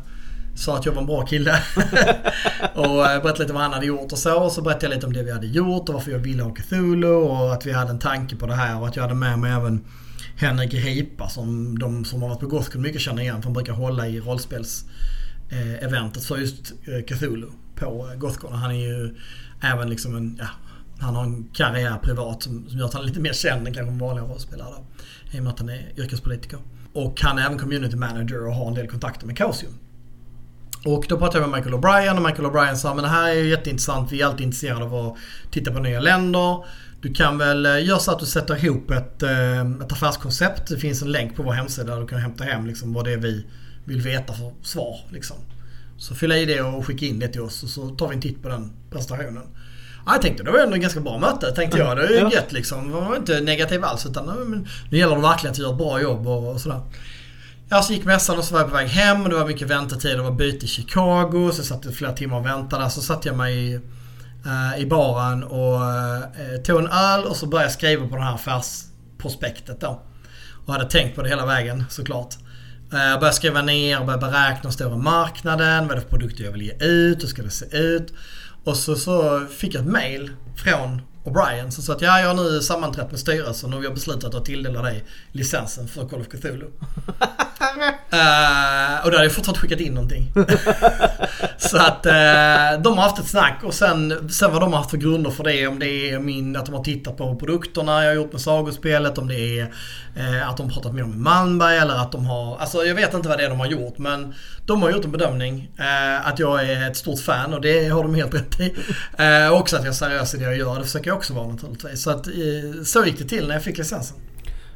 sa att jag var en bra kille. och eh, berättade lite vad han hade gjort och så. Och så berättade jag lite om det vi hade gjort och varför jag ville ha Cthulhu och att vi hade en tanke på det här och att jag hade med mig även Henrik Ripa som de som har varit på Gothcon mycket känner igen. För han brukar hålla i rollspels-eventet för just Cthulhu på Gothcon. Han är ju även liksom en, ja, han har en karriär privat som, som gör att han är lite mer känd än kanske en vanlig rollspelare. I och med att han är yrkespolitiker. Och han är även community manager och har en del kontakter med Chaosium. Och då pratade jag med Michael O'Brien och Michael O'Brien sa men det här är ju jätteintressant. Vi är alltid intresserade av att titta på nya länder. Du kan väl eh, göra så att du sätter ihop ett, eh, ett affärskoncept. Det finns en länk på vår hemsida där du kan hämta hem liksom vad det är vi vill veta för svar. Liksom. Så fylla i det och skicka in det till oss och så tar vi en titt på den presentationen. Ja, jag tänkte det var ändå ett ganska bra möte tänkte jag. Det är ju ja. gött liksom. Jag var inte negativ alls utan nu gäller det verkligen att vi gör ett bra jobb och, och sådär. Ja, så gick mässan och så var jag på väg hem och det var mycket väntetid. Det var byte i Chicago så jag satt flera timmar och väntade. Så satte jag mig i, uh, i baren och uh, tog en öl och så började jag skriva på det här affärsprospektet då. Och hade tänkt på det hela vägen såklart. Eh, jag började skriva ner, började beräkna den stora marknaden, vad är det för produkter jag vill ge ut, hur ska det se ut. Och så, så fick jag ett mail från O'Brien som sa att ja, jag har nu sammanträtt med styrelsen och vi har beslutat att tilldela dig licensen för Call of Cthulhu. uh, och då hade jag fortfarande skickat in någonting. så att uh, de har haft ett snack och sen, sen vad de har haft för grunder för det. Om det är min, att de har tittat på produkterna jag har gjort med sagospelet. Om det är uh, att de har pratat med om Malmberg eller att de har... Alltså jag vet inte vad det är de har gjort men de har gjort en bedömning att jag är ett stort fan och det har de helt rätt i. också att jag är seriös i det jag gör. Det försöker jag också vara naturligtvis. Så att så gick det till när jag fick licensen.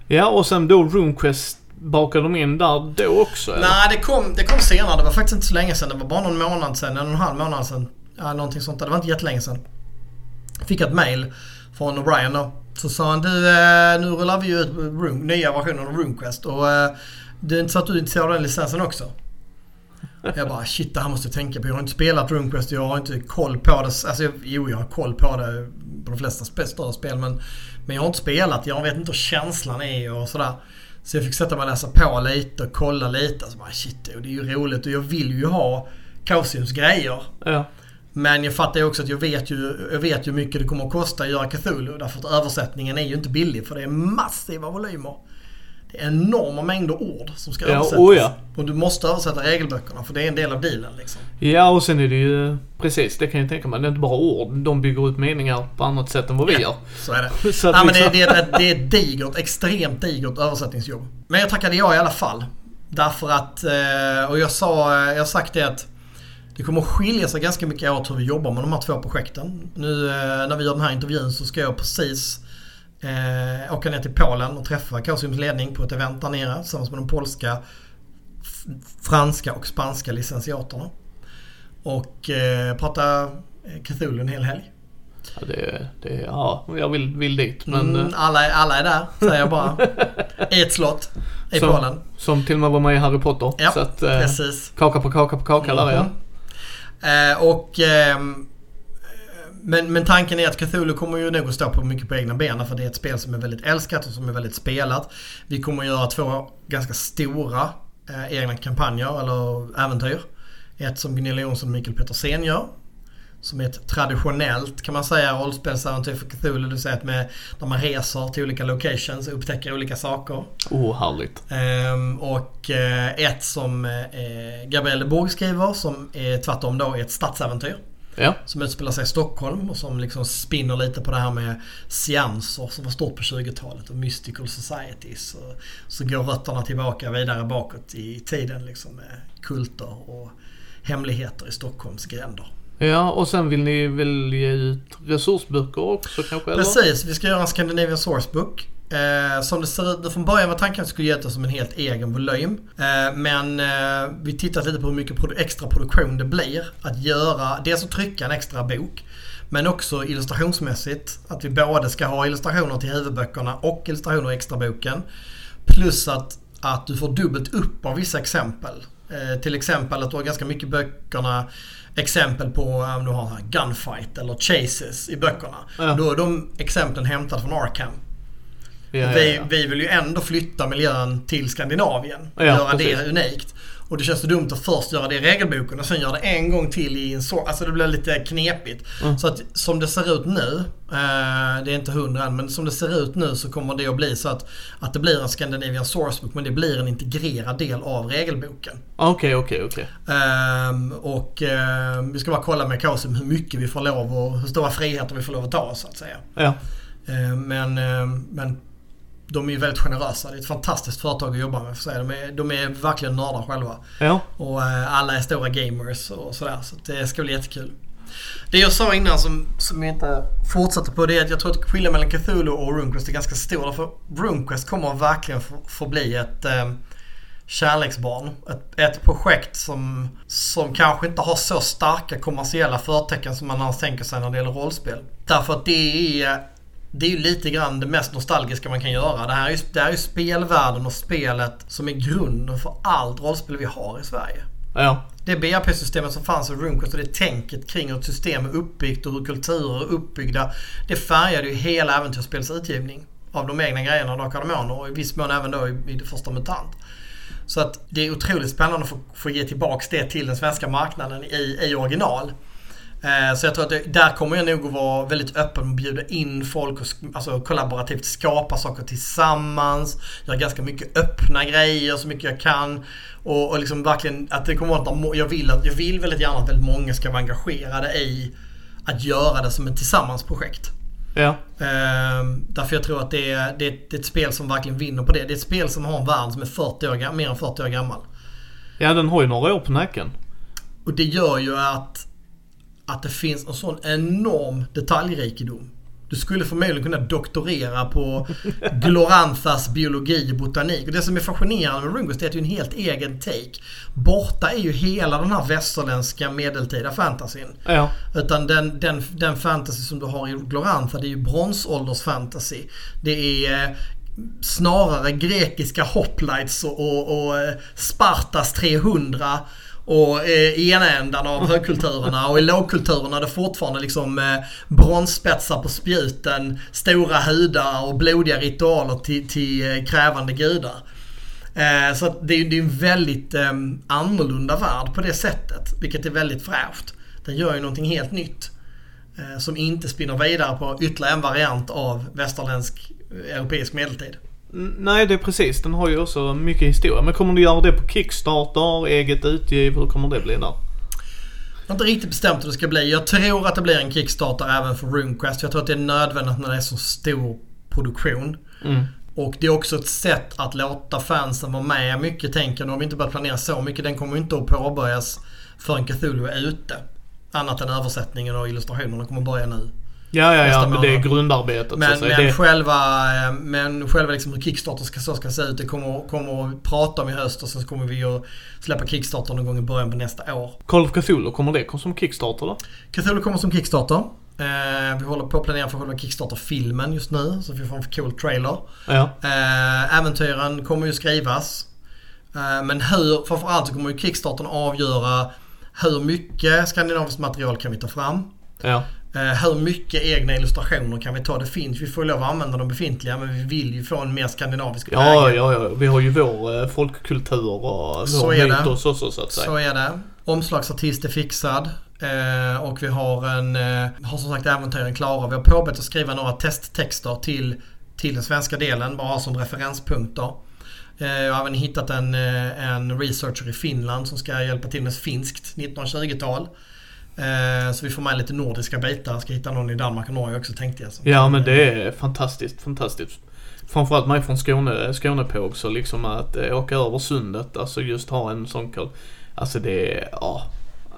Ja, och sen då RoomQuest bakade de in där då också? Eller? Nej, det kom, det kom senare. Det var faktiskt inte så länge sedan. Det var bara någon månad sedan, en och en halv månad sedan. Ja, någonting sånt där. Det var inte jättelänge sedan. Fick ett mail från O'Brien då. Så sa han du, eh, nu rullar vi ut room, nya versionen av RoomQuest och eh, det är inte så att du är intresserad av den licensen också? Jag bara shit det här måste jag tänka på. Jag har inte spelat RuneQuest jag har inte koll på det. Alltså jo jag har koll på det på de flesta större spel men, men jag har inte spelat. Jag vet inte hur känslan är och sådär. Så jag fick sätta mig och läsa på lite och kolla lite. Alltså bara shit det är ju roligt och jag vill ju ha Kaosiums grejer. Ja. Men jag fattar ju också att jag vet ju, jag vet ju hur mycket det kommer att kosta att göra Cthulhu. Därför att översättningen är ju inte billig för det är massiva volymer. Det är enorma mängder ord som ska ja, översättas. Oh ja. Och du måste översätta regelböckerna för det är en del av dealen liksom. Ja och sen är det ju precis, det kan jag tänka mig. Det är inte bara ord. De bygger ut meningar på annat sätt än vad vi ja, gör. Så är det. så ja, men det, det, är ett, det är ett digert, extremt digert översättningsjobb. Men jag tackade ja i alla fall. Därför att, eh, och jag sa, jag har sagt det att det kommer att skilja sig ganska mycket åt hur vi jobbar med de här två projekten. Nu eh, när vi gör den här intervjun så ska jag precis eh, åka ner till Polen och träffa Kasiums ledning på ett event där nere tillsammans med de polska, franska och spanska licentiaterna. Och eh, prata eh, Cthulhu en hel helg. Ja, det, det, ja jag vill, vill dit men... Mm, eh, alla, alla är där, säger jag bara. I ett slott i som, Polen. Som till och med var med i Harry Potter. Ja, så att, eh, precis. Kaka på kaka på kaka mm -hmm. där ja. Eh, och ehm, men, men tanken är att Cthulhu kommer ju nog att stå på mycket på egna ben för det är ett spel som är väldigt älskat och som är väldigt spelat. Vi kommer att göra två ganska stora eh, egna kampanjer eller äventyr. Ett som Gunilla Jonsson och Mikael Petersen gör. Som är ett traditionellt kan man säga rollspelsäventyr för Cthulhu. Det vill säga att med, där man reser till olika locations och upptäcker olika saker. Oh, härligt. Ehm, och eh, ett som eh, Gabrielle Borg skriver som är tvärtom då är ett stadsäventyr. Ja. Som utspelar sig i Stockholm och som liksom spinner lite på det här med seanser som var stort på 20-talet och mystical societies. Och så går rötterna tillbaka vidare bakåt i tiden liksom med kulter och hemligheter i Stockholms gränder. Ja, och sen vill ni väl ge ut resursböcker också kanske? Eller? Precis, vi ska göra en Scandinavian Sourcebook. Eh, som det ser ut, från början var tanken att det skulle ge ut som en helt egen volym. Eh, men eh, vi tittat lite på hur mycket produ extra produktion det blir att göra, dels att trycka en extra bok. Men också illustrationsmässigt. Att vi både ska ha illustrationer till huvudböckerna och illustrationer i extraboken. Plus att, att du får dubbelt upp av vissa exempel. Eh, till exempel att du har ganska mycket böckerna exempel på om du har gunfight eller chases i böckerna. Ja. Då är de exemplen hämtade från Arkham. Ja, vi, vi vill ju ändå flytta miljön till Skandinavien. Och göra precis. det unikt. Och det känns så dumt att först göra det i regelboken och sen göra det en gång till i en så. Alltså det blir lite knepigt. Mm. Så att som det ser ut nu, eh, det är inte hundra än, men som det ser ut nu så kommer det att bli så att, att det blir en Scandinavian Sourcebook men det blir en integrerad del av regelboken. Okej, okej, okej. Ehm, och ehm, vi ska bara kolla med Kausim hur mycket vi får lov och hur stora friheter vi får lov att ta så att säga. Ja. Ehm, men, ehm, men de är ju väldigt generösa. Det är ett fantastiskt företag att jobba med. För sig. De, är, de är verkligen nördar själva. Ja. Och eh, alla är stora gamers och sådär. Så det ska bli jättekul. Det jag sa innan som, som jag inte fortsatte på det är att jag tror att skillnaden mellan Cthulhu och RuneQuest är ganska stor. För RuneQuest kommer verkligen få, få bli ett eh, kärleksbarn. Ett, ett projekt som, som kanske inte har så starka kommersiella förtecken som man annars tänker sig när det gäller rollspel. Därför att det är det är ju lite grann det mest nostalgiska man kan göra. Det här är ju, det här är ju spelvärlden och spelet som är grunden för allt rollspel vi har i Sverige. Ja. Det BRP-systemet som fanns i RuneQuest och det tänket kring hur ett system är uppbyggt och hur kulturer är uppbyggda. Det färgade ju hela äventyrsspels utgivning. Av de egna grejerna, Drakar och Demoner och i viss mån även då i, i det första MUTANT. Så att det är otroligt spännande att få, få ge tillbaks det till den svenska marknaden i, i original. Eh, Så jag tror att det, där kommer jag nog att vara väldigt öppen och bjuda in folk och alltså kollaborativt skapa saker tillsammans. Göra ganska mycket öppna grejer så mycket jag kan. Och, och liksom verkligen att det kommer att vara, jag vill, att, jag vill väldigt gärna att väldigt många ska vara engagerade i att göra det som ett tillsammansprojekt. Ja. Ehm, därför jag tror att det är, det, är ett, det är ett spel som verkligen vinner på det. Det är ett spel som har en värld som är 40 år, mer än 40 år gammal. Ja, den har ju några år på nacken. Och det gör ju att, att det finns en sån enorm detaljrikedom. Du skulle förmodligen kunna doktorera på Gloranthas biologi och botanik. Och det som är fascinerande med RuneQuest är att det är en helt egen take. Borta är ju hela den här västerländska medeltida fantasyn. Ja. Utan den, den, den fantasy som du har i Glorantha det är ju bronsåldersfantasy. Det är eh, snarare grekiska hoplites och, och, och eh, Spartas 300 och eh, i ena ändan av högkulturerna och i lågkulturerna är det fortfarande liksom eh, bronsspetsar på spjuten, stora hudar och blodiga ritualer till, till eh, krävande gudar. Eh, så det, är, det är en väldigt eh, annorlunda värld på det sättet, vilket är väldigt fräscht. Den gör ju någonting helt nytt. Eh, som inte spinner vidare på ytterligare en variant av västerländsk eh, europeisk medeltid. Nej, det är precis. Den har ju också mycket historia. Men kommer du göra det på Kickstarter, eget utgiv? Hur kommer det bli där? Jag har inte riktigt bestämt hur det ska bli. Jag tror att det blir en Kickstarter även för RuneQuest. Jag tror att det är nödvändigt när det är så stor produktion. Mm. Och det är också ett sätt att låta fansen vara med mycket tänker jag. Nu har vi inte börjat planera så mycket. Den kommer inte att påbörjas förrän Cthulhu är ute. Annat än översättningen och illustrationerna kommer börja nu. Ja, ja, ja. Men det är grundarbetet så Men, säga. men Det, själva, eh, men själva liksom hur Kickstarter ska, så ska se ut, det kommer, kommer att prata om i höst och sen så kommer vi att släppa Kickstarter någon gång i början på nästa år. Call of Cthulhu, kommer det komma som Kickstarter då? Cthulhu kommer som Kickstarter. Eh, vi håller på att planera för själva Kickstarter-filmen just nu, så vi får en cool trailer. Ja. Eh, äventyren kommer ju skrivas. Eh, men hur, framförallt så kommer ju Kickstarten avgöra hur mycket skandinaviskt material kan vi ta fram? Ja. Eh, hur mycket egna illustrationer kan vi ta? Det finns, vi får lov att använda de befintliga men vi vill ju få en mer skandinavisk Ja, prägel. ja, ja. Vi har ju vår eh, folkkultur och Så är det. också så att säga. Så är det. Omslagsartist är fixad. Eh, och vi har en, har som sagt äventyren klara. Vi har påbörjat att skriva några testtexter till, till den svenska delen. Bara som referenspunkter. Jag har även hittat en, en researcher i Finland som ska hjälpa till med finskt 1920-tal. Eh, så vi får med lite nordiska bitar. Jag ska hitta någon i Danmark och Norge också tänkte jag. Ja men det är fantastiskt, fantastiskt. Framförallt mig från Skåne, Skånepåg så liksom att eh, åka över sundet, alltså just ha en sån kall. Alltså det är, ja.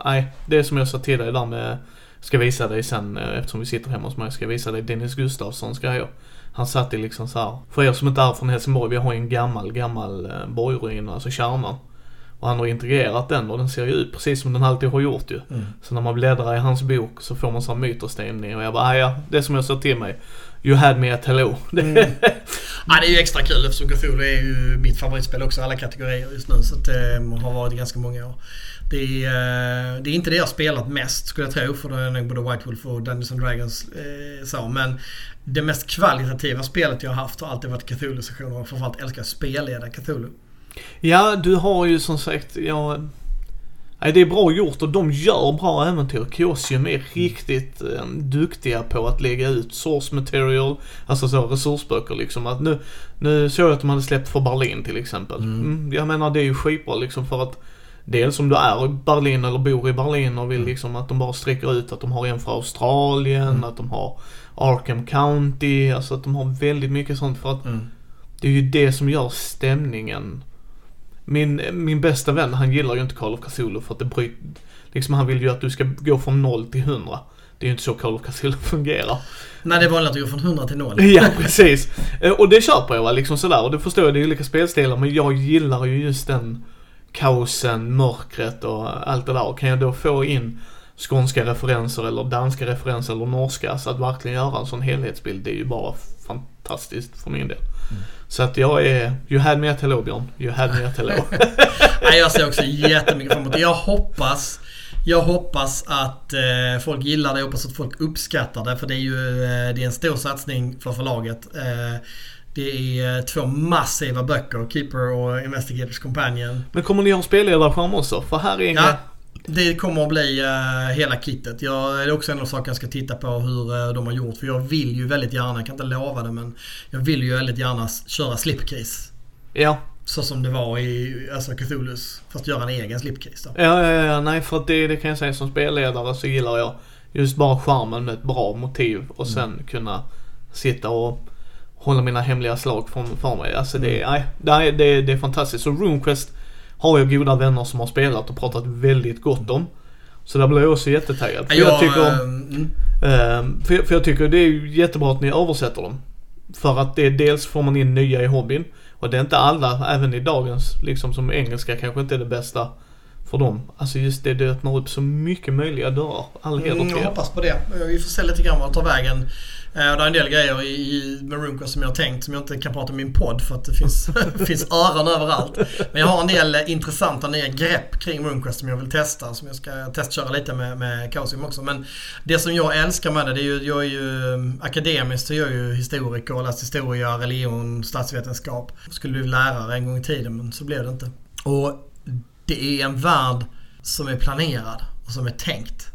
Nej, det är som jag sa till dig där med, ska visa dig sen eh, eftersom vi sitter hemma hos mig, ska visa dig Dennis Gustafssons grejer. Han satt i liksom så här. för er som inte är från Helsingborg, vi har ju en gammal, gammal borgruin, alltså Kärnan. Och han har integrerat den och den ser ju ut precis som den alltid har gjort ju. Mm. Så när man bläddrar i hans bok så får man sån myterstämning och jag bara, "Ah, ja, det är som jag sa till mig. You had me at hello. Mm. ja, det är ju extra kul eftersom Cthulhu är ju mitt favoritspel också alla kategorier just nu. Så det eh, har varit ganska många år. Det är, eh, det är inte det jag har spelat mest skulle jag tro för det är nog både White Wolf och Dungeons and Dragons eh, så. Men det mest kvalitativa spelet jag har haft har alltid varit Cthulhu-sessioner framförallt älskar jag spelleda Cthulhu. Ja, du har ju som sagt, ja... Nej, det är bra gjort och de gör bra äventyr. Kiosium är riktigt eh, duktiga på att lägga ut source material, alltså så resursböcker liksom. Att nu, nu såg jag att de hade släppt för Berlin till exempel. Mm. Mm, jag menar det är ju skitbra liksom för att Dels om du är i Berlin eller bor i Berlin och vill Mm. liksom att de bara sträcker ut att de har en för Australien, Mm. att de har Arkham County, alltså att de har väldigt mycket sånt för att Mm. det är ju det som gör stämningen. Min, min bästa vän, han gillar ju inte Call of Cthulhu för att det bryter... Liksom han vill ju att du ska gå från 0 till 100. Det är ju inte så Call of Cthulhu fungerar. Nej, det är vanligt att gå från 100 till 0. Ja, precis. Eh, Och det köper jag va, liksom sådär. Och det förstår jag, det är olika spelstilar. Men jag gillar ju just den kaosen, mörkret och allt det där. Och kan jag då få in skånska referenser eller danska referenser eller norska. Så att verkligen göra en sån helhetsbild, det är ju bara fantastiskt för min del. Så att jag är, you had me at hello Björn. You had me at hello. Nej, jag ser också jättemycket fram emot det. Jag hoppas jag hoppas att eh, folk gillar det. Jag hoppas att folk uppskattar det. För det är ju eh, det är en stor satsning för förlaget. Eh, det är eh, två massiva böcker. Keeper och Investigators Companion. Men kommer ni ha spelledarskärm också? För här är en Ja. Det kommer att bli eh, hela kittet. Jag, det är också en av sakerna jag ska titta på hur eh, de har gjort. För jag vill ju väldigt gärna, jag kan inte lova det men jag vill ju väldigt gärna köra slipcase. Ja. Så som det var i alltså Cthulhus. Fast göra en egen slipcase då. Ja, ja, ja, nej för att det, det kan jag säga som spelledare så gillar jag just bara charmen med ett bra motiv och sen kunna sitta och hålla mina hemliga slag från för mig. Alltså det, nej, nej, det, det är fantastiskt. Så RuneQuest har jag goda vänner som har spelat och pratat väldigt gott om. Så där blir jag också jättetaggad. För jag, tycker mm, för, för jag tycker det är jättebra att ni översätter dem. För att det dels får man in nya i hobbyn. Och det är inte alla, även i dagens, liksom som engelska kanske inte är det bästa för dem. Alltså just det, det öppnar upp så mycket möjliga dörrar. All heder Mm, jag hoppas på det. Vi får se lite grann vad det tar vägen. Eh, och Det är en del grejer i, i med som jag har tänkt som jag inte kan prata om i min podd för att det finns, finns öron överallt. Men jag har en del intressanta nya grepp kring RuneQuest som jag vill testa. Som jag ska testköra lite med, med Chaosium också. Men det som jag älskar med det, det är ju, jag är ju mm, akademiskt så jag är ju historiker och har läst historia, religion, statsvetenskap. Jag skulle bli lärare en gång i tiden men så blev det inte. Och det är en värld som är planerad och som är tänkt.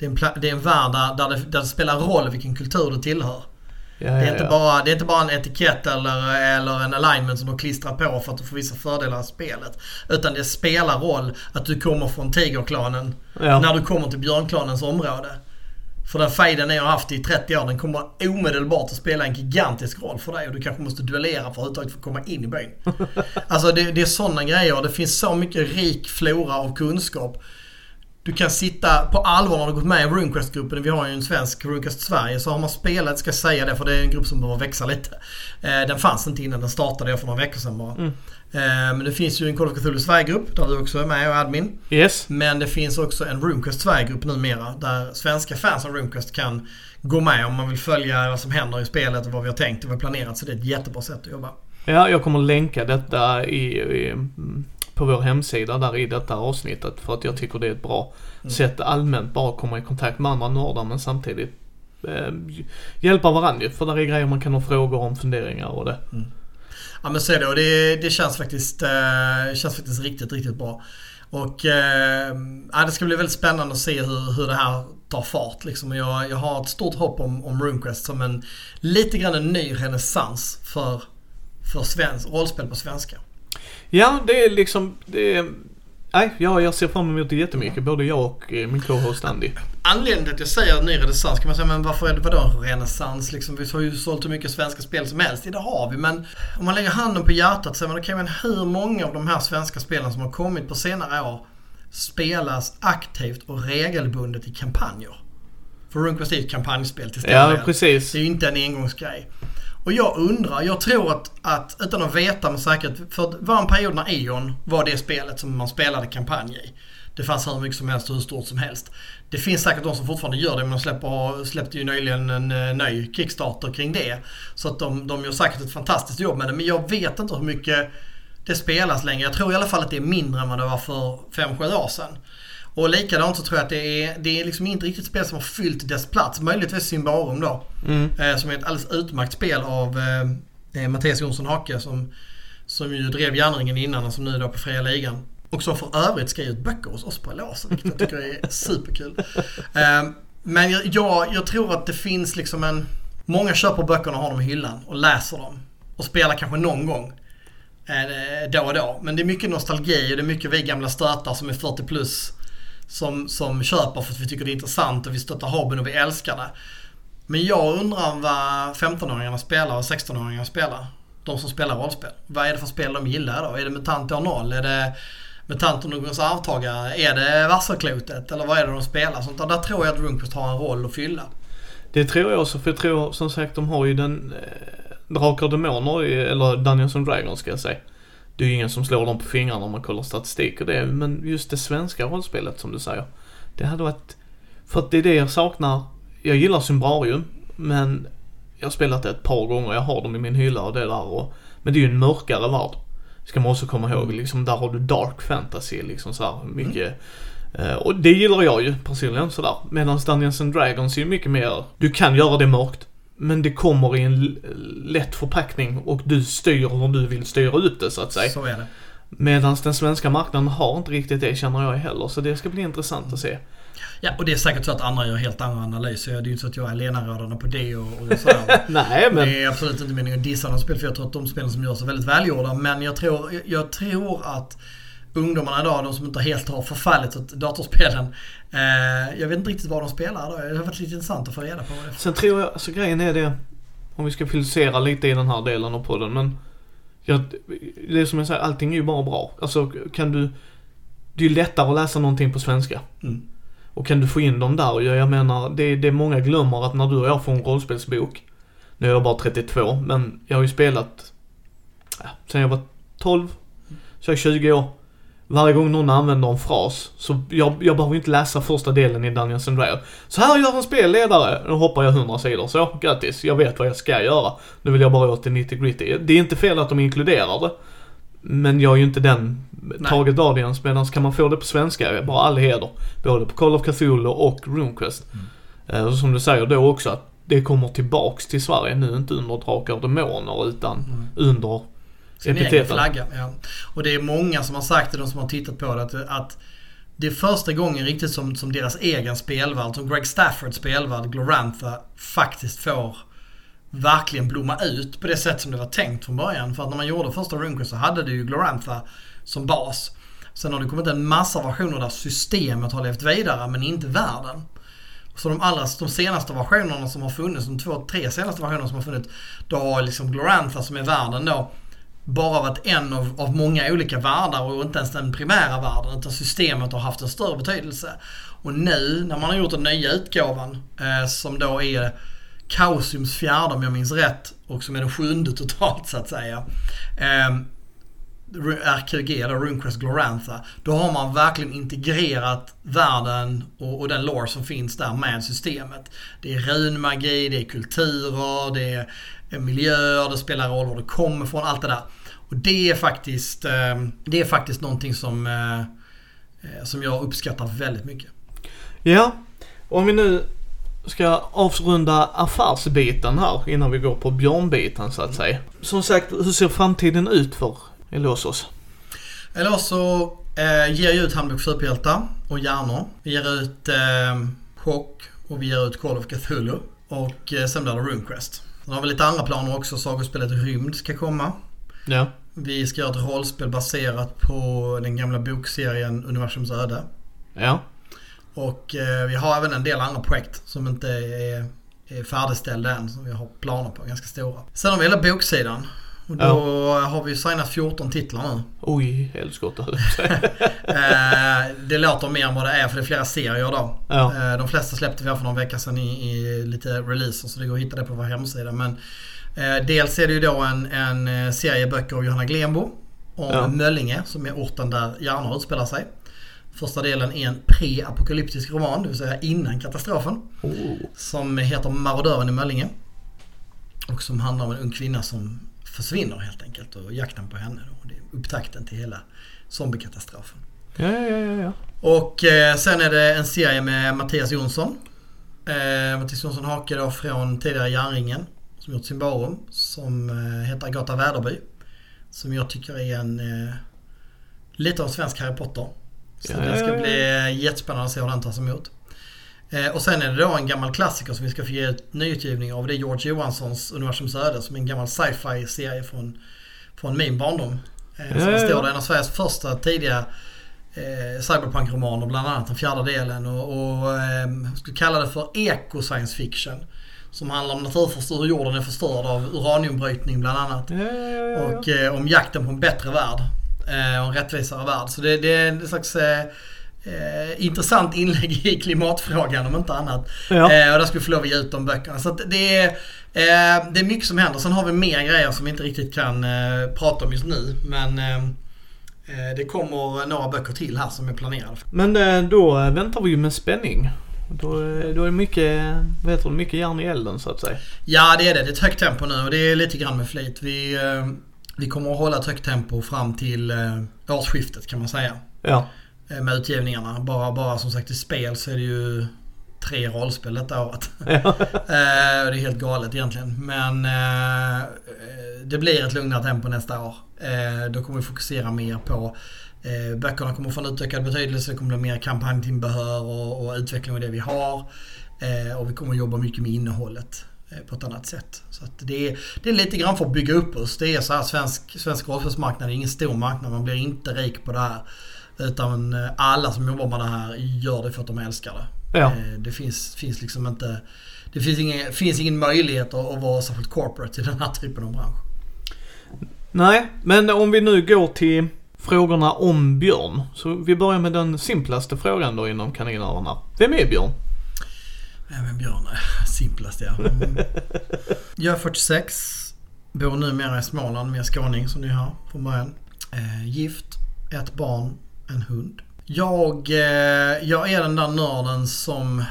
Det är en, det är en värld där, där, det, där det spelar roll vilken kultur du tillhör. Ja, Det är, ja, inte ja. bara, det är inte bara en etikett eller, eller en alignment som de klistrar på för att du får vissa fördelar av spelet. Utan det spelar roll att du kommer från tigerklanen när du kommer till björnklanens område. För den fejden ni har haft i 30 år den kommer omedelbart att spela en gigantisk roll för dig och du kanske måste duellera för att överhuvudtaget få komma in i byn. Alltså det, det är sådana grejer. Det finns så mycket rik flora av kunskap. Du kan sitta på allvar när du gått med i RuneQuest-gruppen. Vi har ju en svensk RuneQuest Sverige. Så har man spelat, ska jag säga det för det är en grupp som behöver växa lite. Eh, den fanns inte innan den startade för några veckor sedan bara. Mm. Eh, men det finns ju en Call of Cthulhu Sverige-grupp där du också är med och admin. Yes. Men det finns också en RuneQuest Sverige-grupp numera där svenska fans av RuneQuest kan gå med om man vill följa vad som händer i spelet och vad vi har tänkt och vad vi har planerat. Så det är ett jättebra sätt att jobba. Ja, jag kommer länka detta i, i, mm, på vår hemsida där i detta avsnittet. För att jag tycker det är ett bra Mm. sätt allmänt bara att komma i kontakt med andra nördar men samtidigt eh, hjälpa varandra. För där är grejer man kan ha frågor om, funderingar och det. Ja men så är det och det, det känns faktiskt, eh, känns faktiskt riktigt, riktigt bra. Och eh, ja, det ska bli väldigt spännande att se hur, hur det här tar fart. Liksom. Jag, jag har ett stort hopp om, om RuneQuest som en lite grann en ny renässans för, för svensk, rollspel på svenska. Ja, det är liksom, det är, nej, ja, jag ser fram emot det jättemycket. Både jag och eh, min co-host Andy. Anledningen till att jag säger ny renässans kan man säga, men varför är det vadå en renässans? Liksom, vi har ju sålt hur mycket svenska spel som helst. Det har vi, men om man lägger handen på hjärtat så är man okej, men hur många av de här svenska spelen som har kommit på senare år spelas aktivt och regelbundet i kampanjer? För RuneQuest är ett kampanjspel till stor Ja, del. precis. Det är ju inte en engångsgrej. Och jag undrar, jag tror att, att utan att veta med säkerhet, för det var en period när E.ON var det spelet som man spelade kampanj i. det fanns hur mycket som helst och hur stort som helst. Det finns säkert de som fortfarande gör det men de släpper, släppte ju nyligen en ny Kickstarter kring det. Så att de, de gör säkert ett fantastiskt jobb med det. Men jag vet inte hur mycket det spelas längre. Jag tror i alla fall att det är mindre än vad det var för 5-7 år sedan. Och likadant så tror jag att det är, det är liksom inte riktigt spel som har fyllt dess plats. Möjligtvis Symbarum då. Mm. Eh, som är ett alldeles utmärkt spel av eh, eh, Mattias Jonsson Hake som, som ju drev järnringen innan och som nu då på fria ligan. Och som för övrigt skrev ut böcker hos oss på Låsen, vilket jag tycker är superkul. Eh, men jag, jag, jag tror att det finns liksom en... Många köper böckerna och har dem i hyllan och läser dem. Och spelar kanske någon gång. Eh, då och då. Men det är mycket nostalgi och det är mycket vi gamla stötar som är 40 plus som, som köper för att vi tycker det är intressant och vi stöttar hobbyn och vi älskar det. Men jag undrar vad 15-åringarna spelar och 16-åringarna spelar. De som spelar rollspel. Vad är det för spel de gillar då? Är det MUTANT år 0? Är det MUTANT och någons arvtagare? Är det Vasserklotet? Eller vad är det de spelar? Sånt där, där tror jag att Runquist har en roll att fylla. Det tror jag också, för jag tror som sagt de har ju den eh, Drakar och Demoner, eller Dungeons and Dragons ska jag säga. Det är ju ingen som slår dem på fingrarna om man kollar statistik och det, men just det svenska rollspelet som du säger. Det hade varit, för att det är det jag saknar. Jag gillar Symbrarium, men jag har spelat det ett par gånger, jag har dem i min hylla och det där och, men det är ju en mörkare värld. Ska man också komma ihåg, liksom där har du dark fantasy liksom så här mycket. Eh, och det gillar jag ju personligen sådär. Medan Dungeons and Dragons är ju mycket mer, du kan göra det mörkt. Men det kommer i en lätt förpackning och du styr hur du vill styra ut det så att säga. Så är det. Medan den svenska marknaden har inte riktigt det känner jag heller. Så det ska bli intressant att se. Ja, och det är säkert så att andra gör helt andra analyser. Det är ju inte så att jag är alenarådande på det och, och sådär. Nej men, Det är absolut inte meningen att dissa några spel för jag tror att de spelen som görs är väldigt välgjorda. Men jag tror, jag tror att ungdomarna idag, de som inte helt har förfallit åt datorspelen. Eh, jag vet inte riktigt vad de spelar då. Det har varit lite intressant att få reda på det sen tror jag, alltså grejen är det, om vi ska filosofera lite i den här delen av podden men. Jag, det är som jag säger, allting är ju bara bra. Alltså kan du, det är ju lättare att läsa någonting på svenska. Mm. Och kan du få in dem där? Jag, jag menar, det, det många glömmer att när du och jag får en rollspelsbok. Nu är jag bara 32, men jag har ju spelat ja, sen jag var 12, så jag är 20 år. Varje gång någon använder en fras, så jag, jag behöver inte läsa första delen i Dungeons and Dragons. Så här gör en spelledare! Nu hoppar jag 100 sidor. Så, grattis. Jag vet vad jag ska göra. Nu vill jag bara åt det 90 gritty. Det är inte fel att de inkluderar det. Men jag är ju inte den taget audience. Medan kan man få det på svenska, bara all heder. Både på Call of Cthulhu och RuneQuest. Eh, och som du säger då också att det kommer tillbaks till Sverige nu, inte under Drakar och Demoner utan under Sin egen epiteten. flagga. Ja. Och det är många som har sagt det, de som har tittat på det, att, att det är första gången riktigt som, som deras egen spelvärld, som Greg Staffords spelvärld, Glorantha, faktiskt får verkligen blomma ut på det sätt som det var tänkt från början. För att när man gjorde första RuneQuest så hade du ju Glorantha som bas. Sen har det kommit en massa versioner där systemet har levt vidare men inte världen. Så de, allra, de senaste versionerna som har funnits, de två, tre senaste versionerna som har funnits, då har liksom Glorantha som är världen då bara varit en av, av många olika världar och inte ens den primära världen utan systemet har haft en större betydelse. Och nu när man har gjort den nya utgåvan eh, som då är Kaosiums fjärde om jag minns rätt och som är den sjunde totalt så att säga. Eh, RQG, eller Runecrest Glorantha. Då har man verkligen integrerat världen och, och den lore som finns där med systemet. Det är runmagi, det är kulturer, det är miljöer, det spelar roll var du kommer från, allt det där. Och det är faktiskt, eh, det är faktiskt någonting som, eh, eh, som jag uppskattar väldigt mycket. Ja, om vi nu ska avrunda affärsbiten här innan vi går på björnbiten så att säga. Som sagt, hur ser framtiden ut för Elosos? Eller så eh, ger ut Handbok superhjältar och hjärnor. Vi ger ut eh, Chock och vi ger ut Call of Cthulhu. Och eh, sen blir det RuneQuest. Sen har vi lite andra planer också. Sagospelet Rymd ska komma. Ja. Vi ska göra ett rollspel baserat på den gamla bokserien Universums öde. Ja. Och eh, vi har även en del andra projekt som inte är, är färdigställda än. Som vi har planer på, ganska stora. Sen har vi hela boksidan. Och då har vi signat 14 titlar nu. Oj, helskotta. Eh, det låter mer än vad det är för det är flera serier då. Ja. Eh, de flesta släppte vi här för någon vecka sedan i, i lite releaser så det går att hitta det på vår hemsida. Men eh, dels är det ju då en, en eh, serie böcker av Johanna Glenbo om Ja. Möllinge som är orten där Hjärnor utspelar sig. Första delen är en pre-apokalyptisk roman, det vill säga innan katastrofen. Oh. Som heter Marodören i Möllinge. Och som handlar om en ung kvinna som försvinner helt enkelt och jakten på henne. Då. Det är upptakten till hela zombiekatastrofen. Ja, ja, ja, ja. Och eh, sen är det en serie med Mattias Jonsson. Eh, Mattias Jonsson Hake då från tidigare Järnringen. Som gjort Symbarum. Som eh, heter Agata Väderby. Som jag tycker är en... Eh, lite av svensk Harry Potter. Så Ja, det ska ja, ja. bli jättespännande att se hur den tas emot. Eh, och sen är det då en gammal klassiker som vi ska få ge ut nyutgivning av. Det är George Johanssons Universums öde som är en gammal sci-fi serie från, från min barndom. Eh, som ja, står där en av Sveriges första tidiga eh, cyberpunk-romaner, bland annat den fjärde delen. Och, och eh, skulle kalla det för eco-science fiction. Som handlar om naturförstör, hur jorden är förstörd av uraniumbrytning bland annat. Ja, ja. Och eh, om jakten på en bättre värld. Eh, och en rättvisare värld. Så det, det är en slags eh, intressant inlägg i klimatfrågan om inte annat. Ja. Eh, och där ska vi få lov att ge ut de böckerna. Så det, är, eh, det är mycket som händer. Sen har vi mer grejer som vi inte riktigt kan eh, prata om just nu. Men eh, eh, det kommer några böcker till här som är planerade. Men då väntar vi ju med spänning. Då, då är det mycket, heter det, mycket järn i elden så att säga. Ja det är det. Det är ett högt tempo nu och det är lite grann med flit. Vi, vi kommer att hålla ett högt tempo fram till årsskiftet kan man säga. Ja. Eh, med utgivningarna. Bara, bara som sagt i spel så är det ju tre rollspel detta året. ja. Eh, det är helt galet egentligen. Men eh, det blir ett lugnare tempo nästa år. Då kommer vi fokusera mer på böckerna kommer få en utökad betydelse. Det kommer bli mer kampanjtillbehör och, och utveckling av det vi har. Och vi kommer jobba mycket med innehållet eh, på ett annat sätt. Så det, är, det är lite grann för att bygga upp oss. Det är så här, svensk, svensk rollspelsmarknad är ingen stor marknad. Man blir inte rik på det här. Utan eh, alla som jobbar med det här gör det för att de älskar det. Ja. Eh, Det finns, finns liksom inte... Det finns ingen, finns ingen möjlighet att, vara särskilt corporate i den här typen av bransch. Nej, men om vi nu går till frågorna om Björn. Så vi börjar med den simplaste frågan då inom kaninöronen. Vem är Björn? Björn är simplast ja. Mm. Jag är 46. Bor numera i Småland, mer skåning som ni hör från början. Eh, gift, ett barn, en hund. Jag, eh, jag är den där nörden som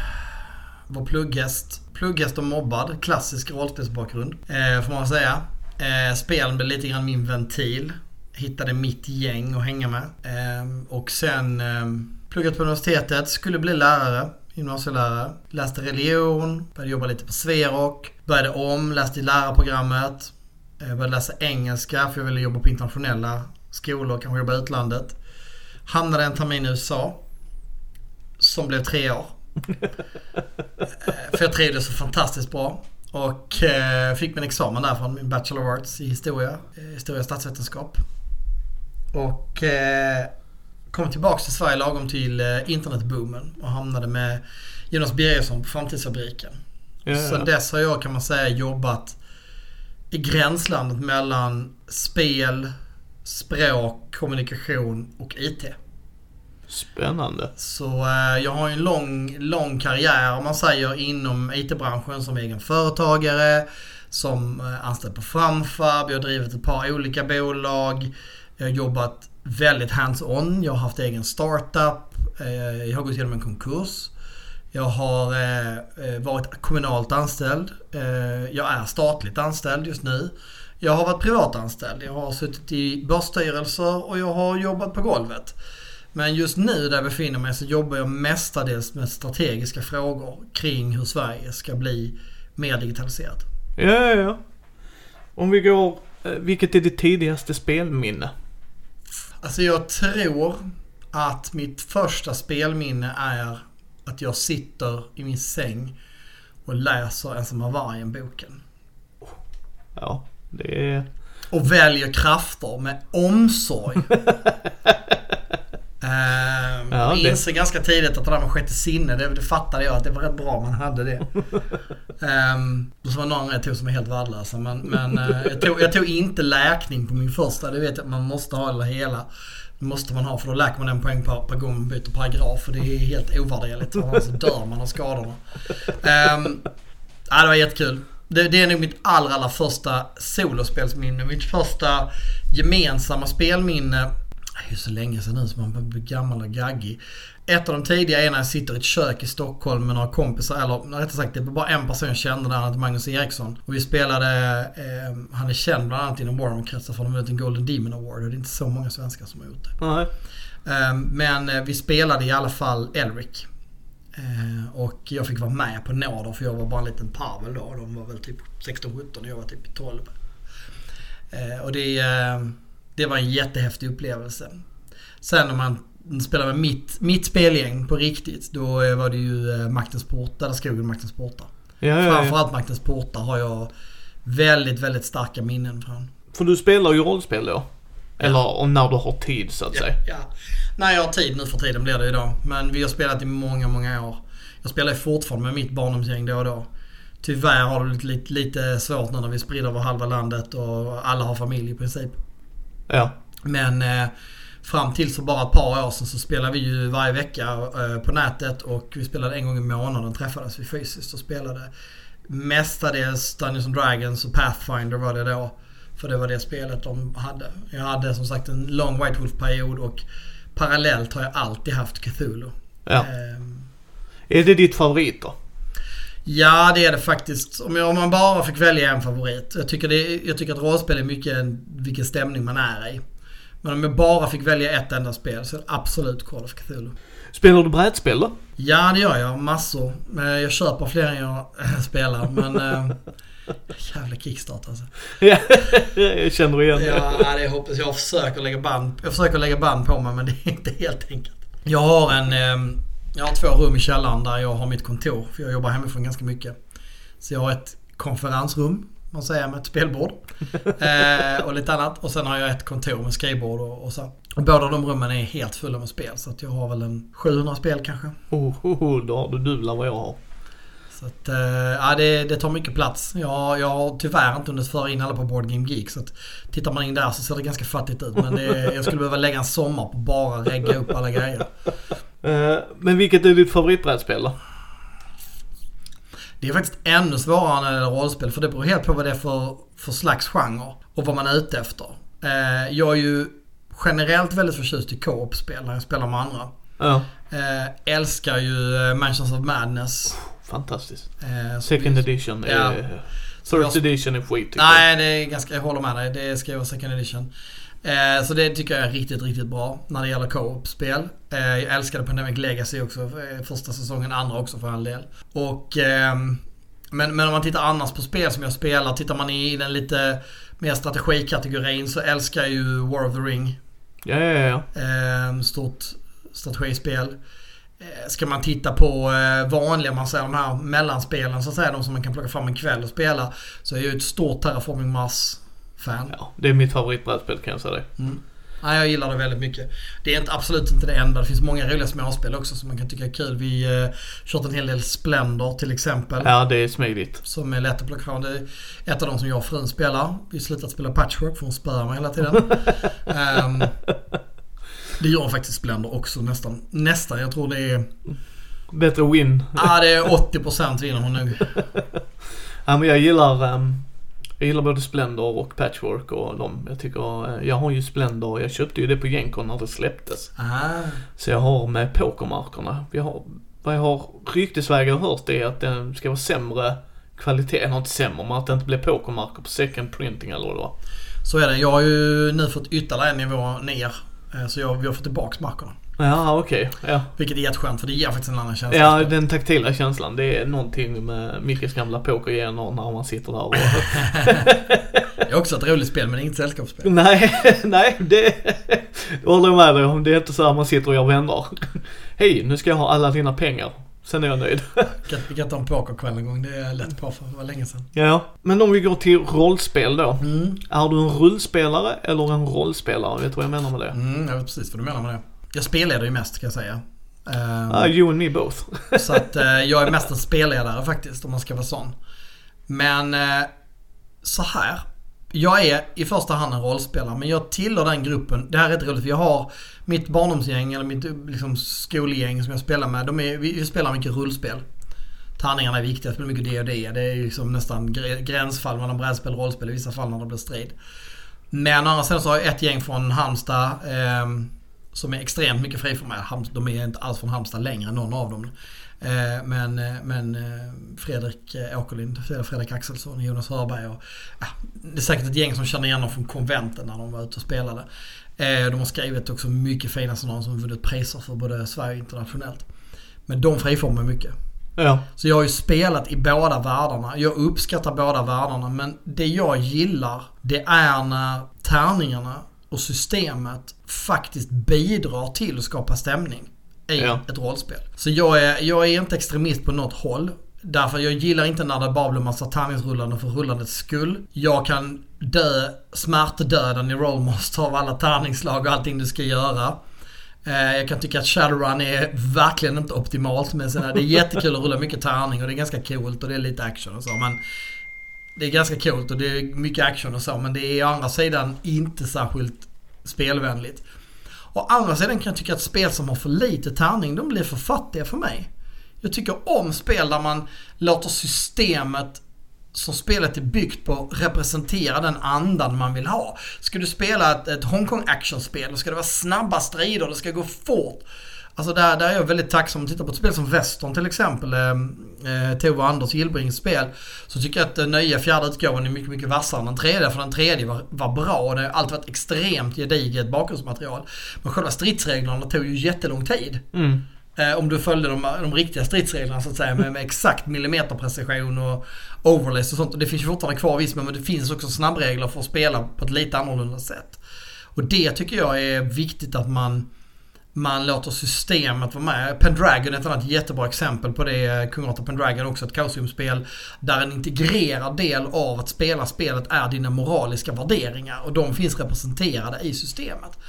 var plugghäst. Plugghäst och mobbad. Klassisk rollspelsbakgrund. Eh, får man säga. Eh, spelen blev lite grann min ventil. Hittade mitt gäng att hänga med. Eh, och sen eh, pluggat på universitetet. Skulle bli lärare. Gymnasielärare. Läste religion. Började jobba lite på Sverok. Började om. Läste i lärarprogrammet. Eh, började läsa engelska för jag ville jobba på internationella skolor. Kanske jobba i utlandet. Hamnade en termin i USA. Som blev tre år. Eh, För jag trivdes så fantastiskt bra. Och eh, fick min examen därifrån, min Bachelor of Arts i historia. Eh, historia och statsvetenskap. Och eh, kom tillbaks till Sverige lagom till eh, internetboomen och hamnade med Jonas Birgersson på Framtidsfabriken. Ja, Sen dess har jag kan man säga jobbat i gränslandet mellan spel, språk, kommunikation och IT. Spännande. Så eh, jag har ju en lång, lång karriär om man säger inom IT-branschen som egen företagare, som eh, anställd på Framfab, jag har drivit ett par olika bolag. Jag har jobbat väldigt hands-on, jag har haft egen startup, eh, jag har gått igenom en konkurs. Jag har eh, eh, varit kommunalt anställd. Eh, jag är statligt anställd just nu. Jag har varit privatanställd. Jag har suttit i börsstyrelser och jag har jobbat på golvet. Men just nu där jag befinner mig så jobbar jag mestadels med strategiska frågor kring hur Sverige ska bli mer digitaliserat. Ja, ja, ja. Om vi går, eh, vilket är ditt tidigaste spelminne? Alltså jag tror att mitt första spelminne är att jag sitter i min säng och läser Ensamma vargen-boken. Ja, det är... Och väljer krafter med omsorg. Ehm, Ja, jag det- inser ganska tidigt att det där med sjätte sinne, det, det fattade jag att det var rätt bra man hade det. um, och så var några jag tog som är helt värdelösa. Men, men eh, jag, tog, jag tog inte läkning på min första. Det vet jag att man måste ha det hela. Det måste man ha för då läker man en poäng per, per gång man byter paragraf. Och det är helt ovärderligt. Annars dör man av skadorna. Um, ja, det var jättekul. Det, det är nog mitt allra, allra första solospelsminne. Mitt första gemensamma spelminne Det är så länge sedan nu så man blir gammal och gaggig. Ett av de tidiga är när jag sitter i ett kök i Stockholm med några kompisar. Eller rättare sagt, det var bara en person jag kände där, han hette Magnus Eriksson. Och vi spelade, eh, han är känd bland annat inom Warhammer-kretsar för att ha vunnit en Golden Demon Award. Och det är inte så många svenskar som har gjort det. Nej. Eh, men vi spelade i alla fall Elric. Eh, och jag fick vara med på nåder för jag var bara en liten parvel då. De var väl typ 16-17 och jag var typ 12. Eh, och det, eh, det var en jättehäftig upplevelse. Sen när man spelade med mitt, mitt spelgäng på riktigt, då var det ju Maktens portar, där skogen Maktens portar. Ja, ja, ja. Framförallt Maktens portar har jag väldigt, väldigt starka minnen från. För du spelar ju rollspel då? Eller om när du har tid så att säga. Ja. När jag har tid nu för tiden blir det ju då. Men vi har spelat i många, många år. Jag spelar fortfarande med mitt barndomsgäng då och då. Tyvärr har det lite, lite svårt nu när vi är spridda över halva landet och alla har familj i princip. Ja. Men eh, fram till så bara ett par år sedan så spelade vi ju varje vecka eh, på nätet och vi spelade en gång i månaden träffades vi fysiskt och spelade mestadels Dungeons and Dragons och Pathfinder var det då. För det var det spelet de hade. Jag hade som sagt en lång White Wolf-period och parallellt har jag alltid haft Cthulhu. ja. Ehm, Är det ditt favorit då? Ja, det är det faktiskt. Om, jag, om man bara fick välja en favorit. Jag tycker, det, jag tycker att rollspel är mycket en, vilken stämning man är i. Men om jag bara fick välja ett enda spel så är det absolut Call of Cthulhu. Spelar du brädspel då? Ja, det gör jag. Massor. Men jag köper fler än jag spelar. Men... Jävla kickstart alltså. Ja, jag känner igen det. Ja, det är hopplöst. Jag försöker lägga band, jag försöker lägga band på mig men det är inte helt enkelt. Jag har en... Eh, jag har två rum i källaren där jag har mitt kontor. För jag jobbar hemifrån ganska mycket. Så jag har ett konferensrum, man säger, med ett spelbord. eh, och lite annat. Och sen har jag ett kontor med skrivbord och, och så. Och båda de rummen är helt fulla med spel. Så jag har väl en 700 spel kanske. Oh, oh, oh, då har du dubbla vad jag har. Så att, eh, ja, det, det tar mycket plats. Jag, jag har tyvärr inte hunnit föra in alla på Board Game Geek. Så att, tittar man in där så ser det ganska fattigt ut. Men det, jag skulle behöva lägga en sommar på bara regga upp alla grejer. Eh, men vilket är ditt favoritbrädspel då? Det är faktiskt ännu svårare när det gäller rollspel. För det beror helt på vad det är för, för slags genre. Och vad man är ute efter. Eh, jag är ju generellt väldigt förtjust i co-op-spel när jag spelar med andra. Ja, älskar ju Mansions of Madness. Fantastiskt. Eh, Second edition är... Ja. First edition är skit Nej, det är ganska, jag håller med dig. Det ska vara second edition. Eh, så det tycker jag är riktigt, riktigt bra när det gäller co-op-spel. Eh, jag älskade Pandemic Legacy också. eh, Första säsongen, andra också för all del. Och, ehm, men, men om man tittar annars på spel som jag spelar, tittar man i den lite mer strategikategorin så älskar jag ju War of the Ring. jag. Ja, ja, ja. Eh, stort strategispel. Eh, Ska man titta på eh, vanliga, man säger de här mellanspelen så att säga, de som man kan plocka fram en kväll och spela. Så är jag ju ett stort Terraforming Mars-fan. ja. Det är mitt favoritbrädspel kan jag säga dig. Mm. Ja, jag gillar det väldigt mycket. Det är inte, absolut inte det enda. Det finns många roliga småspel också som man kan tycka är kul. Vi eh, kört en hel del Splendor till exempel. Ja, det är smidigt. Som är lätt att plocka fram. Det är ett av dem som jag och frun spelar. Vi har slutat spela Patchwork för hon spöar mig hela tiden. Ehm, det gör faktiskt Splendor också nästan. Nästan. Jag tror det är... Bättre win. Ja, ah, det är 80% vinner hon nog. Ja, men jag gillar... ehm, jag gillar både Splendor och Patchwork och dem. Jag tycker... eh, jag har ju Splendor. Jag köpte ju det på Gencon när det släpptes. Ah, Så jag har med pokermarkerna. Vi har, vad jag har ryktesvägar hört är att den ska vara sämre kvalitet. Eller inte sämre, men att det inte blir pokermarker på second printing eller vad det var. så är det. Jag har ju nu fått ytterligare en nivå ner. Eh, Så jag, vi har fått tillbaks markerna. Ja, okej. Ja. Vilket är jätteskönt för det ger faktiskt en annan känsla. ja, den taktila känslan. Det är någonting med Mickes gamla pokergener när man sitter där och... Det är också ett roligt spel men inget sällskapsspel. nej, nej, det... det håller jag med dig om. Det är inte så här man sitter och gör vänner. Hej, nu ska jag ha alla dina pengar. Sen är jag nöjd. Vi kan, ta en pokerkväll en gång. Det är jag lätt på för det var länge sedan. Ja. Men om vi går till rollspel då. Mm. Är du en rullspelare eller en rollspelare? Vet du vad jag menar med det? Mm, jag vet precis vad du menar med det. Jag spelleder ju mest kan jag säga. Ehm, Ah, you and me both. Så att eh, jag är mest en spelledare faktiskt om man ska vara sån. Men eh, så här. Jag är i första hand en rollspelare men jag tillhör den gruppen. Det här är rätt roligt för jag har mitt barndomsgäng eller mitt liksom, skolgäng som jag spelar med. De är, vi, vi spelar mycket rullspel. Tärningarna är viktiga, jag spelar mycket D&D. Det är ju liksom nästan gränsfall mellan brädspel och rollspel i vissa fall när det blir strid. Men å andra sidan så har jag ett gäng från Halmstad eh, som är extremt mycket friformade. De är inte alls från Halmstad längre, någon av dem. Eh, men eh, men eh, Fredrik Åkerlind, Fredrik Axelsson, Jonas Hörberg och ja, det är säkert ett gäng som känner igen dem från konventen när de var ute och spelade. De har skrivit också mycket fina sådana som vunnit priser för både Sverige och internationellt. Men de friformar mycket. Ja. Så jag har ju spelat i båda världarna. Jag uppskattar båda världarna. Men det jag gillar, det är när tärningarna och systemet faktiskt bidrar till att skapa stämning i Ja. ett rollspel. Så jag är, jag är inte extremist på något håll. Därför jag gillar inte när det bara blir massa tärningsrullande för rullandets skull. Jag kan dö smärtdöden i Rollmaster av alla tärningsslag och allting du ska göra. Eh, Jag kan tycka att Shadowrun är verkligen inte optimalt med sina... Det är jättekul att rulla mycket tärning och det är ganska coolt och det är lite action och så men... Det är ganska coolt och det är mycket action och så men det är å andra sidan inte särskilt spelvänligt. Å andra sidan kan jag tycka att spel som har för lite tärning, de blir för fattiga för mig. Jag tycker om spel där man låter systemet som spelet är byggt på representera den andan man vill ha. Ska du spela ett, ett Hongkong actionspel, då ska det vara snabba strider, det ska gå fort. Alltså där, där är jag väldigt tacksam att titta på ett spel som Western till exempel. Eh, eh, Tove Anders Gillbrings spel. Så tycker jag att den nya fjärde utgåvan är mycket, mycket vassare än den tredje. För den tredje var, var bra och det har alltid varit extremt gediget bakgrundsmaterial. Men själva stridsreglerna tog ju jättelång tid. Mm. Eh, om du följde de, de riktiga stridsreglerna så att säga med, med exakt millimeterprecision och overlays och sånt. Och det finns ju fortfarande kvar visst men det finns också snabbregler för att spela på ett lite annorlunda sätt. Och det tycker jag är viktigt att man, man låter systemet vara med. Pendragon är ett annat jättebra exempel på det. Kung Arthur Pendragon är också ett Chaosium-spel där en integrerad del av att spela spelet är dina moraliska värderingar och de finns representerade i systemet.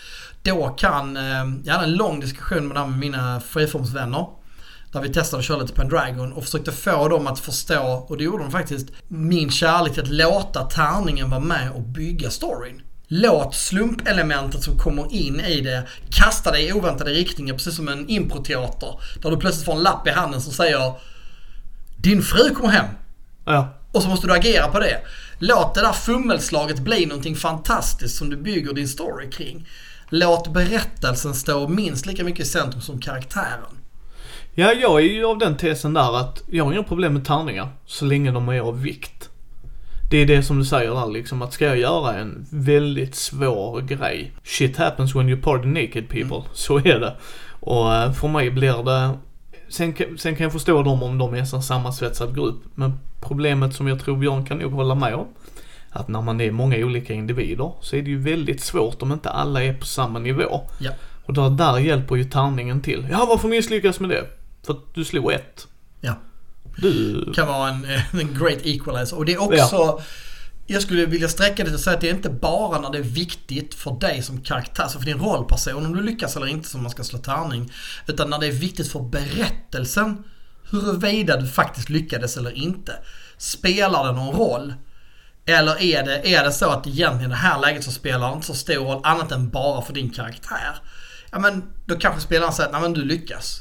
Då kan, eh, jag hade en lång diskussion med mina friformsvänner. Där vi testade att köra lite Pendragon och försökte få dem att förstå, och det gjorde de faktiskt, min kärlek till att låta tärningen vara med och bygga storyn. Låt slumpelementet som kommer in i det kasta dig i oväntade riktningar precis som en improteater. Där du plötsligt får en lapp i handen som säger Din fru kommer hem. Ja. Och så måste du agera på det. Låt det där fummelslaget bli någonting fantastiskt som du bygger din story kring. Låt berättelsen stå minst lika mycket i centrum som karaktären. Ja, jag är ju av den tesen där att jag har inga problem med tärningar så länge de är av vikt. Det är det som du säger där liksom att ska jag göra en väldigt svår grej. Shit happens when you party naked people. Så är det. Och eh, för mig blir det Sen, kan- sen kan jag förstå dem om de är en sammansvetsad grupp. Men problemet som jag tror Björn kan nog hålla med om. Att när man är många olika individer så är det ju väldigt svårt om inte alla är på samma nivå. Ja. Och där, där hjälper ju tärningen till. Ja, varför misslyckas med det? För att du slog ett. Ja. Du... kan vara en, en great equalizer. Och det är också... Jag skulle vilja sträcka det att säga att det är inte bara när det är viktigt för dig som karaktär, alltså för din rollperson, om du lyckas eller inte som man ska slå tärning. Utan när det är viktigt för berättelsen, huruvida du faktiskt lyckades eller inte. Spelar det någon roll? Eller är det, är det så att egentligen i det här läget så spelar det inte så stor roll annat än bara för din karaktär? Ja men då kanske spelaren säger att nej men du lyckas.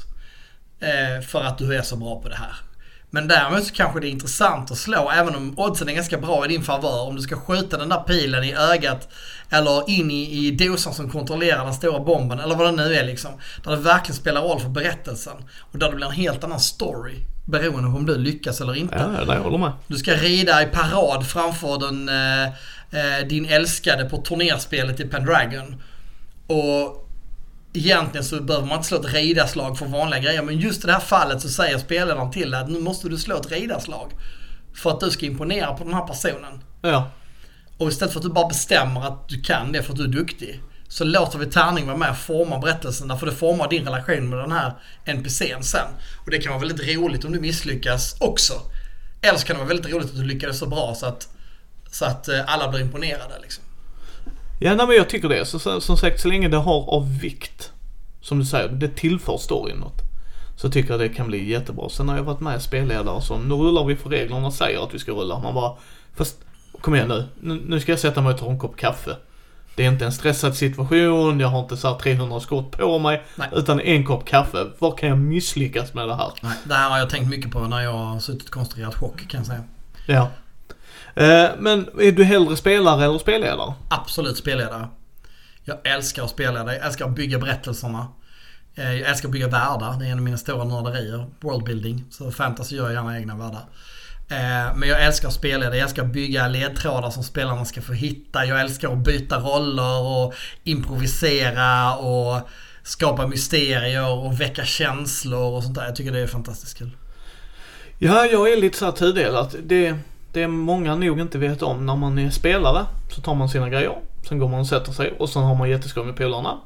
Eh, för att du är så bra på det här. Men däremot så kanske det är intressant att slå, även om oddsen är ganska bra i din favör. Om du ska skjuta den där pilen i ögat eller in i, i dosan som kontrollerar den stora bomben eller vad det nu är liksom. Där det verkligen spelar roll för berättelsen. Och där det blir en helt annan story. Beroende på om du lyckas eller inte. Ja, jag håller med. Du ska rida i parad framför den, eh, eh, din älskade på turnerspelet i Pendragon. Och egentligen så behöver man inte slå ett ridarslag för vanliga grejer. Men just i det här fallet så säger spelaren till att nu måste du slå ett ridarslag. För att du ska imponera på den här personen. Ja. Och istället för att du bara bestämmer att du kan det för att du är duktig. Så låter vi tärning vara med och forma berättelsen. Därför det formar din relation med den här NPCn sen. Och det kan vara väldigt roligt om du misslyckas också. Eller så kan det vara väldigt roligt att du lyckades så bra så att, så att eh, alla blir imponerade liksom. Ja, nej, men jag tycker det. Så, som sagt, så länge det har av vikt, som du säger, det tillför storyn något. Så tycker jag det kan bli jättebra. Sen har jag varit med spelledare som, nu rullar vi för reglerna säger att vi ska rulla. Man bara, fast kom igen nu. Nu, ska jag sätta mig och ta en kopp kaffe. Det är inte en stressad situation, jag har inte så här 300 skott på mig. Nej. Utan en kopp kaffe. Var kan jag misslyckas med det här? Nej. Det här har jag tänkt mycket på när jag har suttit konstruerat chock kan jag säga. Ja. Eh, men är du hellre spelare eller spelledare? Absolut spelledare. Jag älskar att spela, jag älskar att bygga berättelserna. Eh, jag älskar att bygga världar, det är en av mina stora nörderier. Worldbuilding. Så fantasy gör jag gärna egna världar. Eh, men jag älskar att spela jag älskar att bygga ledtrådar som spelarna ska få hitta. Jag älskar att byta roller och improvisera och skapa mysterier och väcka känslor och sånt där. Jag tycker det är fantastiskt kul. Ja, jag är lite så här tudelat. Det, det är många nog inte vet om när man är spelare så tar man sina grejer. Sen går man och sätter sig och sen har man jätteskoj med polarna.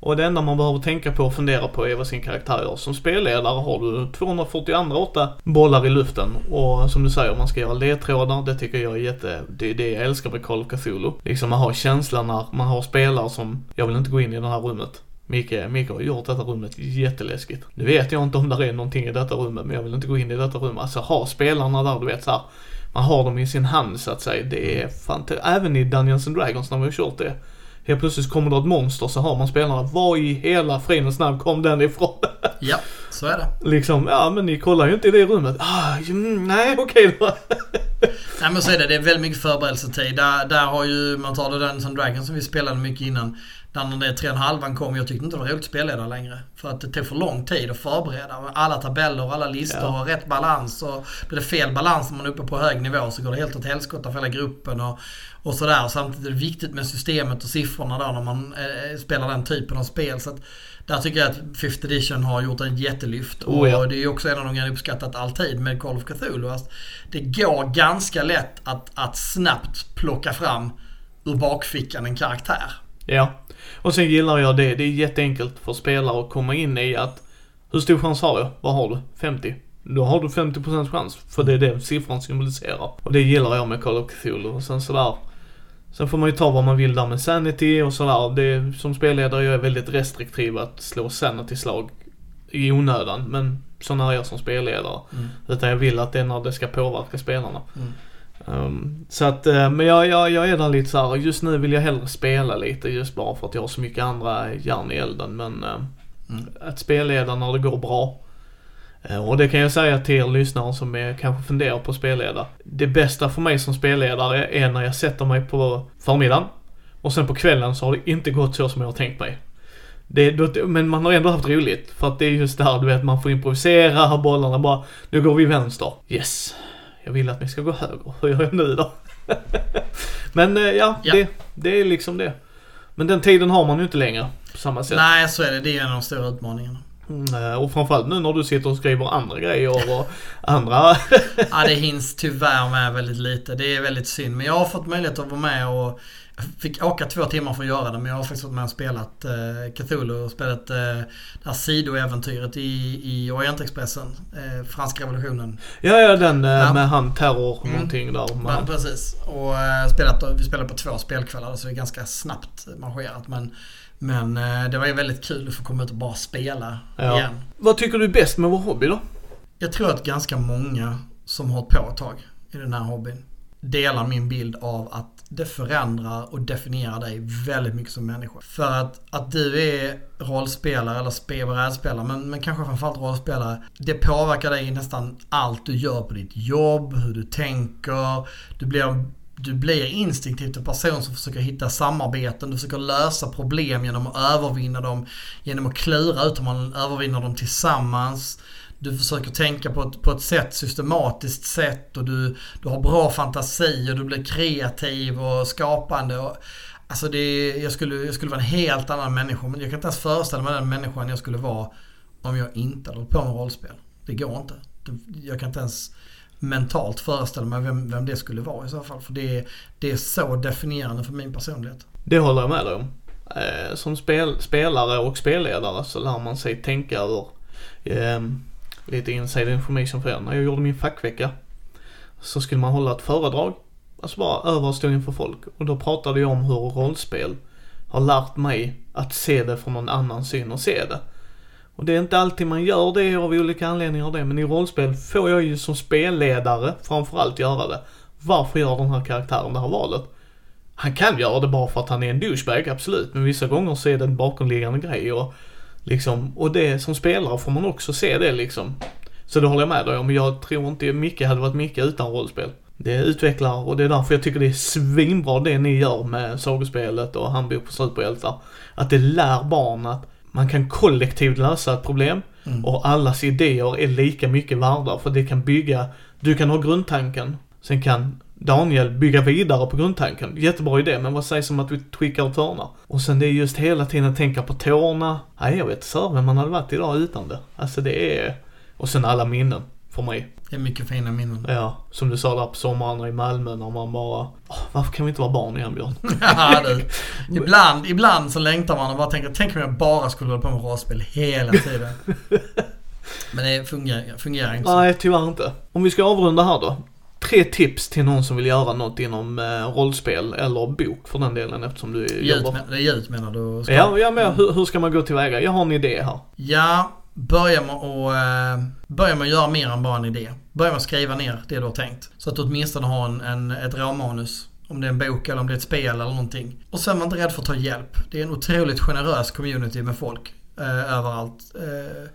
Och det enda man behöver tänka på och fundera på är vad sin karaktär gör. Som spelledare har du 248 bollar i luften och som du säger, man ska göra ledtrådar. Det tycker jag är jätte, det är det jag älskar med Call of Cthulhu. Liksom man har känslan när man har spelare som, jag vill inte gå in i det här rummet. Micke, Micke har gjort detta rummet jätteläskigt. Nu vet jag inte om det är någonting i detta rummet men jag vill inte gå in i detta rummet. Alltså ha spelarna där du vet så här, man har dem i sin hand så att säga. Det är fantastiskt. Även i Dungeons and Dragons när vi har kört det. Helt plötsligt kommer det ett monster så har man spelarna. Var i hela fridens namn kom den ifrån? Ja, så är det. liksom, ja men ni kollar ju inte i det rummet. Ah, nej okej då. nej men så är det. Det är väldigt mycket förberedelsetid. Där, där har ju, man tar det Dungeons and Dragons som vi spelade mycket innan. Där när det tre och halvan kom, jag tyckte inte det var roligt att spelleda längre. För att det tog för lång tid att förbereda. Alla tabeller, alla listor ja. och rätt balans. Och blir det fel balans när man är uppe på hög nivå så går det helt åt helskotta för hela gruppen. Och, och sådär. Samtidigt är det viktigt med systemet och siffrorna då när man eh, spelar den typen av spel. Så att, där tycker jag att 5th edition har gjort en jättelyft. Oh, och ja. det är också en av de jag uppskattat alltid med Call of Cthulhu. Alltså, det går ganska lätt att, att snabbt plocka fram ur bakfickan en karaktär. Ja. Och sen gillar jag det. Det är jätteenkelt för spelare att komma in i att hur stor chans har jag? Vad har du? 50? Då har du 50% chans. För det är det siffran symboliserar. Och det gillar jag med Call of Cthulhu. Och sen sådär. Sen får man ju ta vad man vill där med Sanity och sådär. Det, som spelledare jag är väldigt restriktiv att slå Sanity-slag i onödan. Men sån är jag som spelledare. Mm. Utan jag vill att det är när det ska påverka spelarna. Mm. Um, så att, uh, men jag, jag, jag är där lite såhär, just nu vill jag hellre spela lite just bara för att jag har så mycket andra järn i elden. Men uh, mm. att spelleda när det går bra. Uh, och det kan jag säga till er lyssnare som är, kanske funderar på att spelleda. Det bästa för mig som spelledare är när jag sätter mig på förmiddagen och sen på kvällen så har det inte gått så som jag har tänkt mig. Det, men man har ändå haft roligt. För att det är just det här, du vet, man får improvisera, bollarna bara, nu går vi vänster. Yes. Jag vill att ni ska gå höger. Hur gör jag nu då? Men eh, ja, ja. Det, det är liksom det. Men den tiden har man ju inte längre på samma sätt. Nej, så är det. Det är en av de stora utmaningarna. Mm, eh, och framförallt nu när du sitter och skriver andra grejer och andra... ja, det hinns tyvärr med väldigt lite. Det är väldigt synd. Men jag har fått möjlighet att vara med och fick åka två timmar för att göra det men jag har faktiskt varit med och spelat eh, Cthulhu och spelat eh, det här sidoäventyret i, i Orientexpressen. Eh, franska revolutionen. Ja, ja den eh, ja. med han terror mm. någonting där. Med ja, precis. Och eh, spelat, vi spelade på två spelkvällar så det är ganska snabbt marscherat. Men, men eh, det var ju väldigt kul att få komma ut och bara spela ja. igen. Vad tycker du är bäst med vår hobby då? Jag tror att ganska många som har hållit på ett tag i den här hobbyn delar min bild av att det förändrar och definierar dig väldigt mycket som människa. För att, att du är rollspelare eller brädspelare, men, men kanske framförallt rollspelare. Det påverkar dig i nästan allt du gör på ditt jobb, hur du tänker. Du blir du blir instinktivt en person som försöker hitta samarbeten, du försöker lösa problem genom att övervinna dem, genom att klura ut hur man övervinner dem tillsammans du försöker tänka på ett, på ett sätt, systematiskt sätt och du, du har bra fantasi och du blir kreativ och skapande. Och, alltså det, jag, skulle, jag skulle vara en helt annan människa men jag kan inte ens föreställa mig den människan jag skulle vara om jag inte hade hållit på med rollspel. Det går inte. Jag kan inte ens mentalt föreställa mig vem, vem det skulle vara i så fall. För det, det är så definierande för min personlighet. Det håller jag med dig om. Eh, som spel, spelare och spelledare så lär man sig tänka över eh, lite inside information för er. När jag gjorde min fackvecka så skulle man hålla ett föredrag. Alltså bara över och stå inför folk. Och då pratade jag om hur rollspel har lärt mig att se det från någon annan syn och se det. Och det är inte alltid man gör det av olika anledningar det, men i rollspel får jag ju som spelledare framförallt göra det. Varför gör den här karaktären det här valet? Han kan göra det bara för att han är en douchebag, absolut, men vissa gånger så är det en bakomliggande grej och Liksom, och det som spelare får man också se det liksom. Så det håller jag med dig om. Jag tror inte Micke hade varit Micke utan rollspel. Det utvecklar och det är därför jag tycker det är svinbra det ni gör med sagospelet och Han bor på superhjältar. Att det lär barn att man kan kollektivt lösa ett problem Mm. och allas idéer är lika mycket värda för det kan bygga, du kan ha grundtanken, sen kan Daniel bygga vidare på grundtanken. Jättebra idé, men vad sägs om att vi tweakar och törnar? Och sen det är just hela tiden tänka på tårna. Nej, jag vet inte vem man hade varit idag utan det. Alltså det är... Och sen alla minnen, för mig. Det är mycket fina minnen. Ja, som du sa där på somrarna i Malmö när man bara... Åh, varför kan vi inte vara barn igen Björn? Ja, du. Ibland, ibland så längtar man och bara tänker, tänk om jag bara skulle hålla på med rollspel hela tiden. Men det fungerar, fungerar inte så. Nej, tyvärr inte. Om vi ska avrunda här då. Tre tips till någon som vill göra något inom eh, rollspel eller bok för den delen eftersom du Ljud, jobbar. men- det är ljud menar du? Ska- Ja, ja men hur, hur ska man gå tillväga? Jag har en idé här. Ja, börja med, att, eh, börja med att göra mer än bara en idé. Börja med att skriva ner det du har tänkt. Så att du åtminstone har en, en, ett råmanus. Om det är en bok eller om det är ett spel eller någonting. Och sen var inte rädd för att ta hjälp. Det är en otroligt generös community med folk eh, överallt. Eh,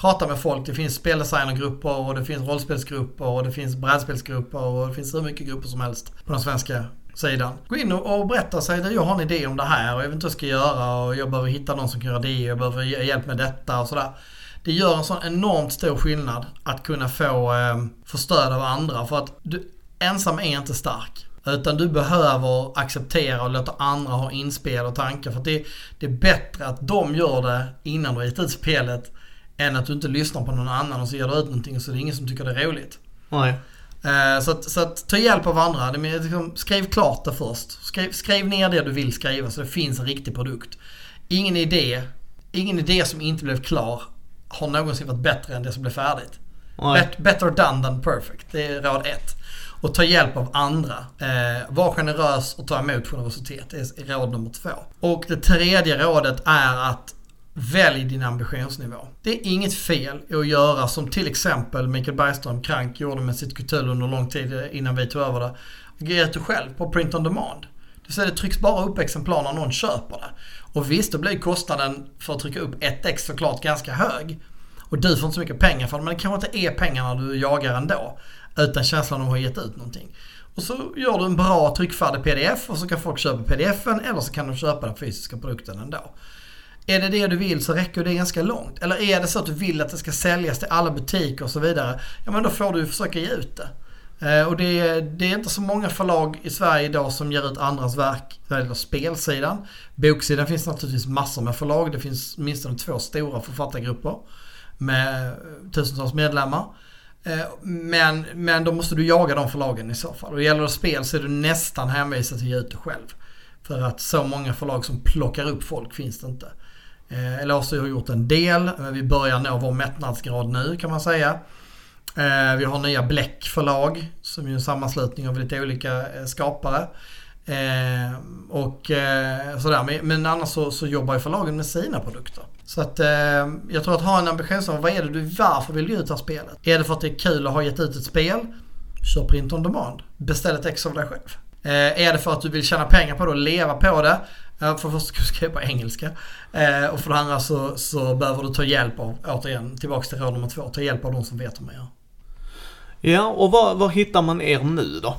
prata med folk. Det finns speldesignergrupper och det finns rollspelsgrupper och det finns brädspelsgrupper och det finns hur mycket grupper som helst på den svenska sidan. Gå in och och berätta och säg att jag har en idé om det här och jag vet inte vad jag ska göra och jag behöver hitta någon som kan göra det och jag behöver hjälp med detta och sådär. Det gör en sån enormt stor skillnad att kunna få, eh, få stöd av andra för att du, ensam är inte stark. Utan du behöver acceptera och låta andra ha inspel och tankar. För att det, det är bättre att de gör det innan du har gett ut spelet än att du inte lyssnar på någon annan och så ger du ut någonting och så är det ingen som tycker det är roligt. Nej. Eh, Så att, så att ta hjälp av andra. Det är liksom, skriv klart det först. Skriv, skriv ner det du vill skriva så det finns en riktig produkt. Ingen idé, ingen idé som inte blev klar har någonsin varit bättre än det som blev färdigt. Bet, better done than perfect. Det är råd ett. Och ta hjälp av andra. Eh, var generös och ta emot generositet. Det är råd nummer två. Och det tredje rådet är att välj din ambitionsnivå. Det är inget fel i att göra som till exempel Mikael Bergström Krank gjorde med sitt Kutul under lång tid innan vi tog över det. Ge ut själv på print on demand. Det säga det trycks bara upp exemplar när någon köper det. Och visst, då blir kostnaden för att trycka upp ett ex såklart ganska hög. Och du får inte så mycket pengar för det, men det kanske inte är pengarna du jagar ändå. Utan känslan av att ha gett ut någonting. Och så gör du en bra tryckfärdig pdf och så kan folk köpa pdfen eller så kan de köpa den fysiska produkten ändå. Är det det du vill så räcker det ganska långt. Eller är det så att du vill att det ska säljas till alla butiker och så vidare. Ja men då får du försöka ge ut det. Eh, och det är, det är inte så många förlag i Sverige idag som ger ut andras verk när det gäller spelsidan. Boksidan finns naturligtvis massor med förlag. Det finns åtminstone två stora författargrupper med tusentals medlemmar. Eh, men, men då måste du jaga de förlagen i så fall. Och det gäller det spel så är du nästan hänvisad till att ge ut det själv. För att så många förlag som plockar upp folk finns det inte. Eh, Eller Eller har gjort en del. Vi börjar nå vår mättnadsgrad nu kan man säga. Eh, vi har nya Bläck förlag som är en sammanslutning av lite olika eh, skapare. Och sådär. Men, annars så, så jobbar ju förlagen med sina produkter. Så att jag tror att ha en ambitionsnivå. Vad är det du, varför vill du ge ut det här spelet? Är det för att det är kul att ha gett ut ett spel? Kör print on demand. Beställ ett ex av dig själv. Är det för att du vill tjäna pengar på det och leva på det? Eh, för det första ska du skriva på engelska. Eh, och för det andra så, så behöver du ta hjälp av, återigen, tillbaks till råd nummer två. Ta hjälp av de som vet hur man gör. Ja, och var, var hittar man er nu då?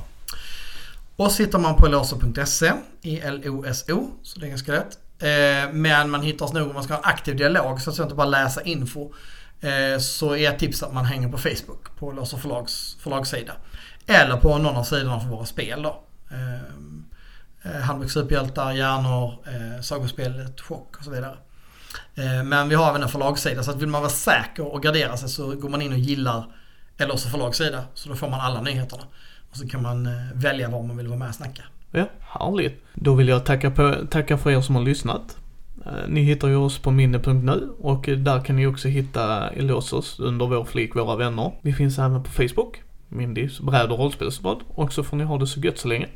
Och hittar man på eloso.se, E-L-O-S-O, så det är ganska lätt. Eh, men man hittar oss nog om man ska ha en aktiv dialog så att jag inte bara läsa info. Eh, så är ett tips att man hänger på Facebook på Eloso förlags förlagssida. Eller på någon av sidorna för våra spel då. Eh, Handbok superhjältar, hjärnor, eh, sagospelet, chock och så vidare. Eh, men vi har även en förlagssida så att vill man vara säker och gardera sig så går man in och gillar Eloso förlagssida. Så då får man alla nyheterna. Och så kan man eh, välja var man vill vara med och snacka. Ja, härligt. Då vill jag tacka, på, tacka för er som har lyssnat. Eh, ni hittar ju oss på minne.nu och där kan ni också hitta Elosos under vår flik Våra vänner. Vi finns även på Facebook, Mindys bräd och Rollspelsbad. och så får ni ha det så gött så länge.